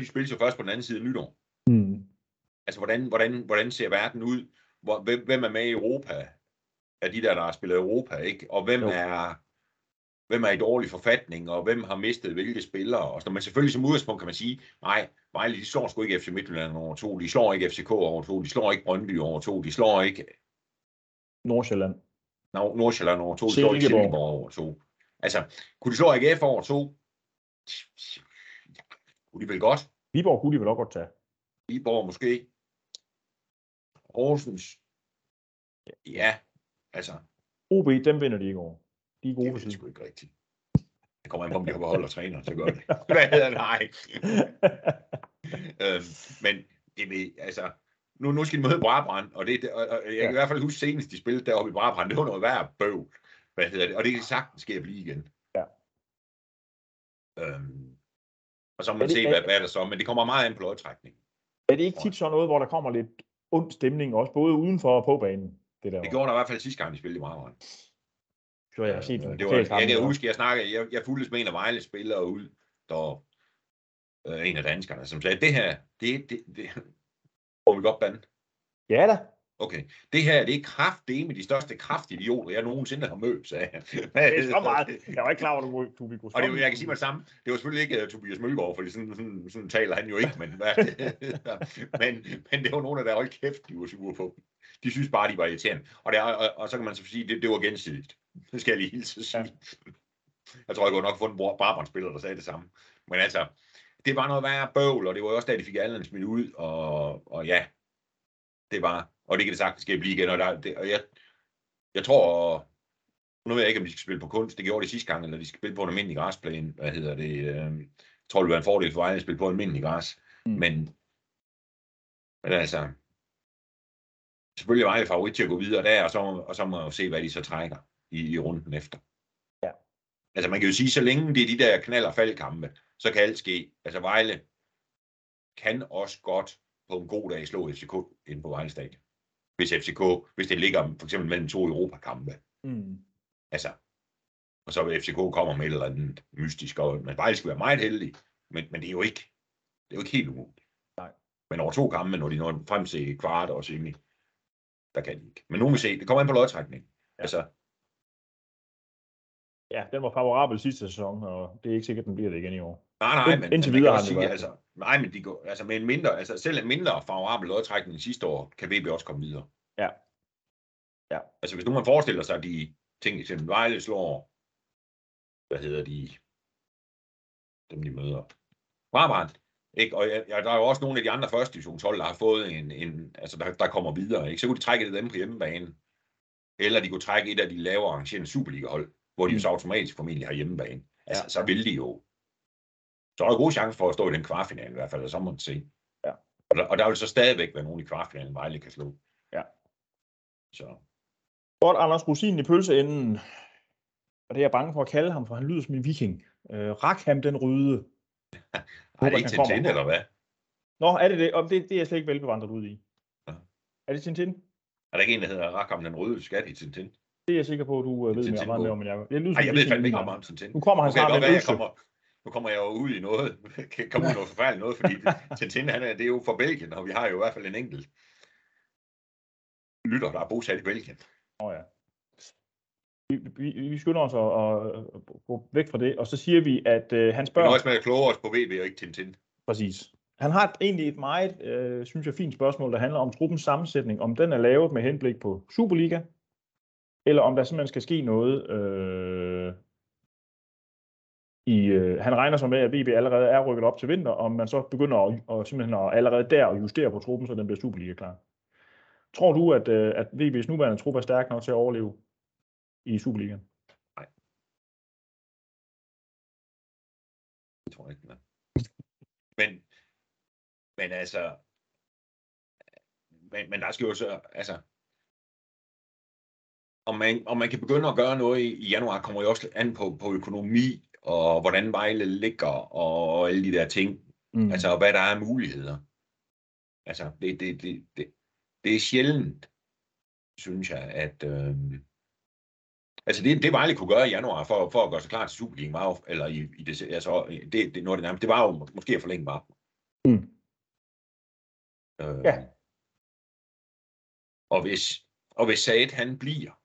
de spiller jo først på den anden side af nytår. Mm. Altså hvordan, hvordan, hvordan ser verden ud? Hvor, hvem, hvem er med i Europa? Af de der, der har spillet Europa, ikke? Og hvem Jo. er, hvem er i dårlig forfatning, og hvem har mistet hvilke spillere? Og så, men selvfølgelig som udgangspunkt kan man sige, nej, Vejle, de slår sgu ikke FC Midtjylland over to, de slår ikke FCK over to, de slår ikke Brøndby over to, de slår ikke Nordsjælland. Nord- Nordsjælland over to, de slår ikke Silkeborg. Over to. Altså, kunne de slå AGF over to? Kunne de vel godt? Viborg kunne de vel også godt tage. Viborg måske. Horsens. Ja, altså, OB, dem vinder de ikke over. De er gode det tiden. sgu ikke rigtigt. Det kommer an på, om de har beholdt og (laughs) træner, så gør det. (laughs) Hvad hedder? Nej. (laughs) øhm, men det ved, altså, nu, nu skal de møde Brabrand, og, det, og, og jeg kan Ja. i hvert fald huske senest, de spillede deroppe i Brabrand, det var noget værd bøv. Hvad hedder det? Og det kan sagtens ske at blive igen. Ja. Øhm, og så må Er man det- se, er- hvad, hvad der så, men det kommer meget an på lodtrækning. er det ikke tit sådan noget, hvor der kommer lidt ond stemning, også både udenfor og på banen? Det der. Det gjorde der i hvert fald sidste gang, de spillede i Brabrand. Så jeg har set det var, jeg kan huske, jeg snakkede, jeg, jeg fulgtes med en af Vejle spillere ud, der øh, en af danskerne, som sagde, det her, det, det, det, (laughs) får vi godt bande. Ja da. Okay, det her, det er kraftdeme de største kraftidioter, jeg nogensinde har mødt, sagde han. (laughs) Det er så meget. Jeg var ikke klar over, at du, ville gå Og det, jeg kan sige mig det samme, det var selvfølgelig ikke uh, Tobias Mølgaard, for sådan, sådan, sådan taler han jo ikke, men, (laughs) men, men det var nogen af der, hold kæft, de var sure på. De synes bare, de var irriterende. Og, det, og, og så kan man så sige, det, det var gensidigt. Det skal jeg lige hilse sige. Jeg tror, jeg kunne nok få en Brabrand-spiller, der sagde det samme. Men altså, det var noget værre bøvl, og det var jo også da, de fik Allen smidt ud, og, og ja, det var, og det kan det sagtens ske at blive igen, og, der, det, og jeg, jeg tror, nu ved jeg ikke, om de skal spille på kunst, det gjorde de sidste gang, eller de skal spille på en almindelig græsplæne, hvad hedder det, øh, jeg tror, det vil være en fordel for Vejle at spille på en almindelig græs, Mm. men, men altså, selvfølgelig er Vejle favorit til at gå videre der, og så, og så må man jo se, hvad de så trækker i, i runden efter. Ja. Altså man kan jo sige, så længe det er de der knald- og faldkampe, så kan alt ske. Altså Vejle kan også godt på en god dag slå FCK ind på Vejle Stadion. Hvis FCK, hvis det ligger for eksempel mellem to Europakampe. Mm. Altså, og så vil FCK kommer med et eller andet mystisk, og man Vejle skal være meget heldig, men, men det er jo ikke, det er jo ikke helt umuligt. Nej. Men over to kampe, når de når frem til kvart og semi, der kan de ikke. Men nu vil se, det kommer an på lodtrækning. Ja. Altså, Ja, den var favorabel sidste sæson, og det er ikke sikkert, den bliver det igen i år. nej, nej, men, indtil man videre kan jo sige, altså, nej, men de går, altså med en mindre, altså selv en mindre favorabel lodtrækning sidste år, kan VB også komme videre. Ja. Ja. Altså hvis nu man forestiller sig, at de ting, eksempel Vejle slår, hvad hedder de, dem de møder, Brabrand, ikke? Og jeg, der er jo også nogle af de andre første divisionshold, der har fået en, en altså der, der kommer videre, ikke? Så kunne de trække det dem på hjemmebane. Eller de kunne trække et af de lavere arrangerende Superliga-hold, hvor de jo Mm. så automatisk formentlig har hjemmebane. Altså, Ja. så vil de jo. Så er der gode chance for at stå i den kvartfinale i hvert fald, og så må man se. Ja. Og der, og der vil så stadigvæk være nogen i kvartfinalen, Vejle kan slå. Ja. Så Godt, Anders Rosin i pølseenden. Og det er jeg bange for at kalde ham, for han lyder som en viking. Øh, rak ham den røde. (laughs) er det ikke. Tintin, eller hvad? Nå, er det det? Og det, det er jeg slet ikke velbevandret ud i. Ja. Er det Tintin? Er der ikke en, der hedder Rakam den røde skat i Tintin? Det er jeg sikker på, at du øh, ved mere meget om, end jeg gør. Nej, som jeg ved fandme lige ikke om ham Tintin. Nu kommer han snart med en jeg kommer, nu kommer jeg jo ud i noget, (laughs) kan komme ud i noget forfærdeligt noget, fordi Tintin, han er, det er jo fra Belgien, og vi har jo i hvert fald en enkelt lytter, der er bosat i Belgien. Åh ja. Vi, vi, vi skynder os at, at, at gå væk fra det, og så siger vi, at øh, han Vi spørger... nøjes med at kloge os på VB og ikke Tintin. Præcis. Han har et, egentlig et meget, øh, synes jeg, fint spørgsmål, der handler om truppens sammensætning. Om den er lavet med henblik på Superliga, eller om der simpelthen skal ske noget øh, i, øh, han regner så med, at VB allerede er rykket op til vinter, og man så begynder at, og simpelthen at allerede der at justere på truppen, så den bliver Superliga klar. Tror du, at, øh, at VB's nuværende trup er stærk nok til at overleve i Superligaen? Nej. Det tror jeg ikke, den er. Men, men altså, men, men der skal jo så, altså, om man, om man kan begynde at gøre noget i, i januar, kommer jo også an på, på økonomi, og hvordan Vejle ligger, og, alle de der ting. Mm. Altså, hvad der er af muligheder. Altså, det, det, det, det, det er sjældent, synes jeg, at... Øh, altså, det, det Vejle kunne gøre i januar for, for at gøre sig klar til Superligaen, var jo, eller i, i det, altså, det, det, noget det, nærmest, det var jo måske at forlænge bare. Mm. Øh, Ja. Og hvis, og hvis Saad han bliver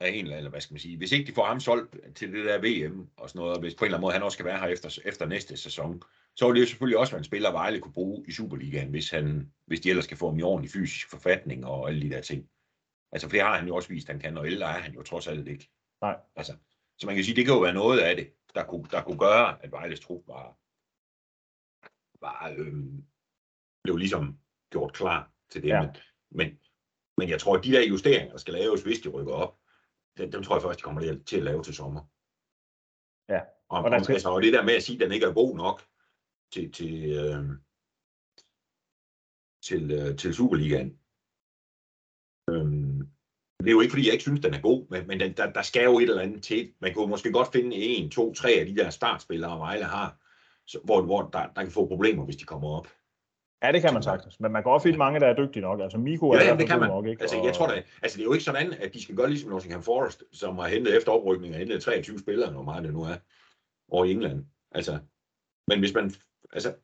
af en eller eller hvad skal man sige, hvis ikke de får ham solgt til det der VM og sådan noget, og hvis på en eller anden måde han også skal være her efter, efter næste sæson, så vil det jo selvfølgelig også være en spiller, Vejle kunne bruge i Superligaen, hvis, han, hvis de ellers skal få ham i ordentlig fysisk forfatning og alle de der ting. Altså, for det har han jo også vist, han kan, og ældre er han jo trods alt ikke. Nej. Altså, så man kan sige, det kan jo være noget af det, der kunne, der kunne gøre, at Vejles trup var, var øhm, blev ligesom gjort klar til det. Ja. Men, men, men jeg tror, at de der justeringer, der skal laves, hvis de rykker op, dem, dem tror jeg først, de kommer til at lave til sommer. Ja. Og, Og der skal- altså, og det der med at sige, at den ikke er god nok til, til, øh, til, øh, til Superligaen. Øhm, det er jo ikke, fordi jeg ikke synes, den er god, men, men den, der, der skal jo et eller andet til. Man kunne måske godt finde en, to, tre af de der startspillere, Vejle har, så, hvor, hvor der, der kan få problemer, hvis de kommer op. Ja, det kan man sagtens. Men man kan også finde mange, der er dygtige nok. Altså, Miko er Ja, det kan man. nok, ikke? Altså, jeg tror da, altså, det er jo ikke sådan, at de skal gøre ligesom Nottingham Forest, som har hentet efter oprykning og hentet 23 spillere, hvor meget det nu er, over i England. Altså, men hvis man, altså,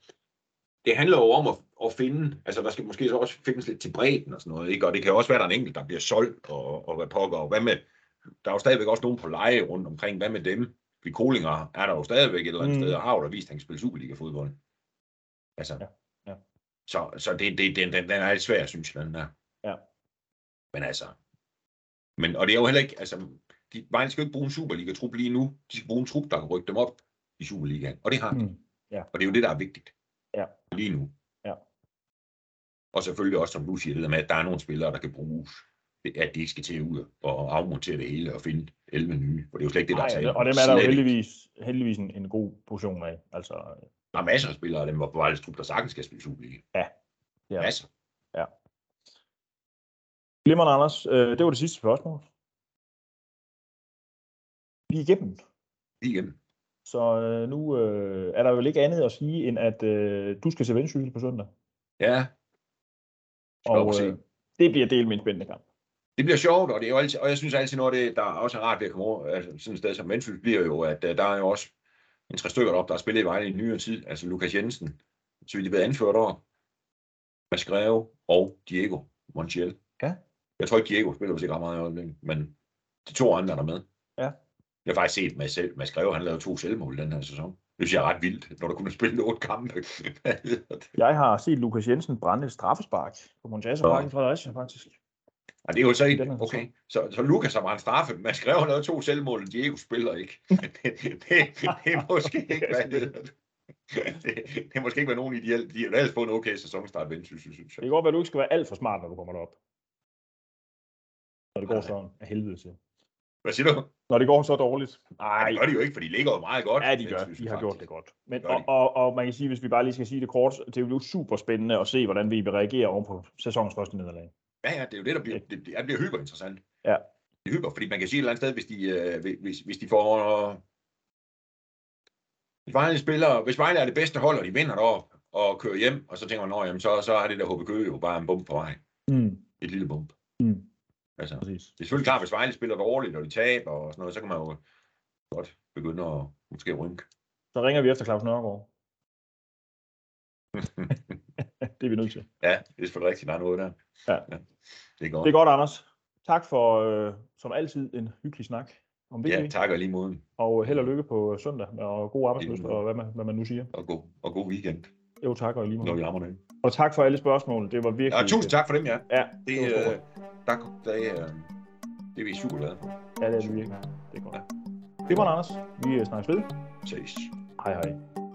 det handler jo om at, at finde, altså der skal måske så også findes lidt til bredden og sådan noget, ikke? Og det kan også være, der er en enkelt, der bliver solgt og, og hvad pokker, og hvad med, der er jo stadigvæk også nogen på leje rundt omkring, hvad med dem? Fordi Kolinger er der jo stadigvæk et eller andet Mm. sted, og har jo da vist, at han kan spille Superliga-fodbold. Altså, ja. Så, så det, det, den, den, den er lidt svær, synes jeg, den der. Ja. Men altså, men, og det er jo heller ikke, altså, de, Vejle skal jo ikke bruge en Superliga-trup lige nu. De skal bruge en trup, der kan rykke dem op i Superligaen. Og det har de. Mm. Ja. Og det er jo det, der er vigtigt. Ja. Lige nu. Ja. Og selvfølgelig også, som du siger, det der med, at der er nogle spillere, der kan bruges. At de ikke skal til ud og afmontere det hele og finde 11 nye. For det er jo slet ikke det, der er tale og dem er der jo heldigvis, heldigvis en, en god portion af. Altså, Der er masser af spillere af dem, hvor på Vejles trup, der sagtens skal spille Superliga. Ja. Ja. Masser. Glimrende, Anders. Øh, det var det sidste spørgsmål. Vi er igennem. Lige igen. Så øh, nu øh, er der jo ikke andet at sige, end at øh, du skal se Vendsyssel på søndag. Ja. Og øh, det bliver delt med en spændende kamp. Det bliver sjovt, og, det er jo altid, og jeg synes altid, noget af det, der også er rart ved at komme over, altså sådan et sted som Vendsyssel, bliver jo, at uh, der er jo også en tre stykker deroppe, der har spillet i Vejle i nyere tid. Altså Lukas Jensen, så vidt de været anført over. Mads Greve og Diego Montiel. Ja. Jeg tror ikke, Diego spiller ikke ret meget i øjeblikket, men de to andre er der med. Ja. Jeg har faktisk set Mads, selv, Mads Greve, han lavede to selvmål den her sæson. Det synes jeg er ret vildt, når der kunne spille otte kampe. Jeg har set Lukas Jensen brænde et straffespark på Montage Park i Fredericia, faktisk. Og det er jo så her okay, så, så Lukas har brændt straffe, Mads Greve har lavet to selvmål, Diego spiller ikke. (laughs) det, (laughs) det, det, er måske ikke, hvad det? Det, det er måske ikke været nogen ideelt. De har ellers fået en okay sæsonstart, Vendsyssel, synes Det jeg. kan godt være, at du ikke skal være alt for smart, når du kommer derop. Når det går sådan af helvede til. Hvad siger du? Når det går så dårligt. Nej, det gør de jo ikke, for de ligger jo meget godt. ja, de gør. Vendsyssel, De har gjort det faktisk. godt. Men, Gør og, og, og, man kan sige, hvis vi bare lige skal sige det kort, det er jo super spændende at se, hvordan vi reagerer oven på sæsonens første nederlag. Ja, ja, det er jo det, der bliver, det, det bliver hyper interessant. Ja. Det er hyper, fordi man kan sige et eller andet sted, hvis de, øh, hvis, hvis de får... Hvis Vejle spiller, hvis Vejle er det bedste hold, og de vinder derop og kører hjem, og så tænker man, "Nå, jamen, så, så er det der HB Køge jo bare en bump på vej. Mm. Et lille bump. Mm. Altså, Præcis. det er selvfølgelig klart, hvis Vejle spiller dårligt, og de taber og sådan noget, så kan man jo godt begynde at måske rynke. Så ringer vi efter Claus Nørgaard. (laughs) (laughs) det er vi nødt til. ja, det er selvfølgelig rigtigt, der er noget der. Ja. Det er godt. Det er godt, Anders. Tak for, øh, som altid, en hyggelig snak om VB. Ja, tak og lige måde. Og held og lykke på søndag, og god arbejdsløst, og hvad man, hvad man nu siger. Og god, og god weekend, Jo, tak, og lige når måde. vi rammer det. Og tak for alle spørgsmål. Det var virkelig... Ja, tusind tak for dem, ja. Ja, Det, det var øh, der, der, øh, det er vi super glade for. Ja, det er det virkelig. Det er godt. Det var Anders. Vi snakkes ved. Ses. Hej hej.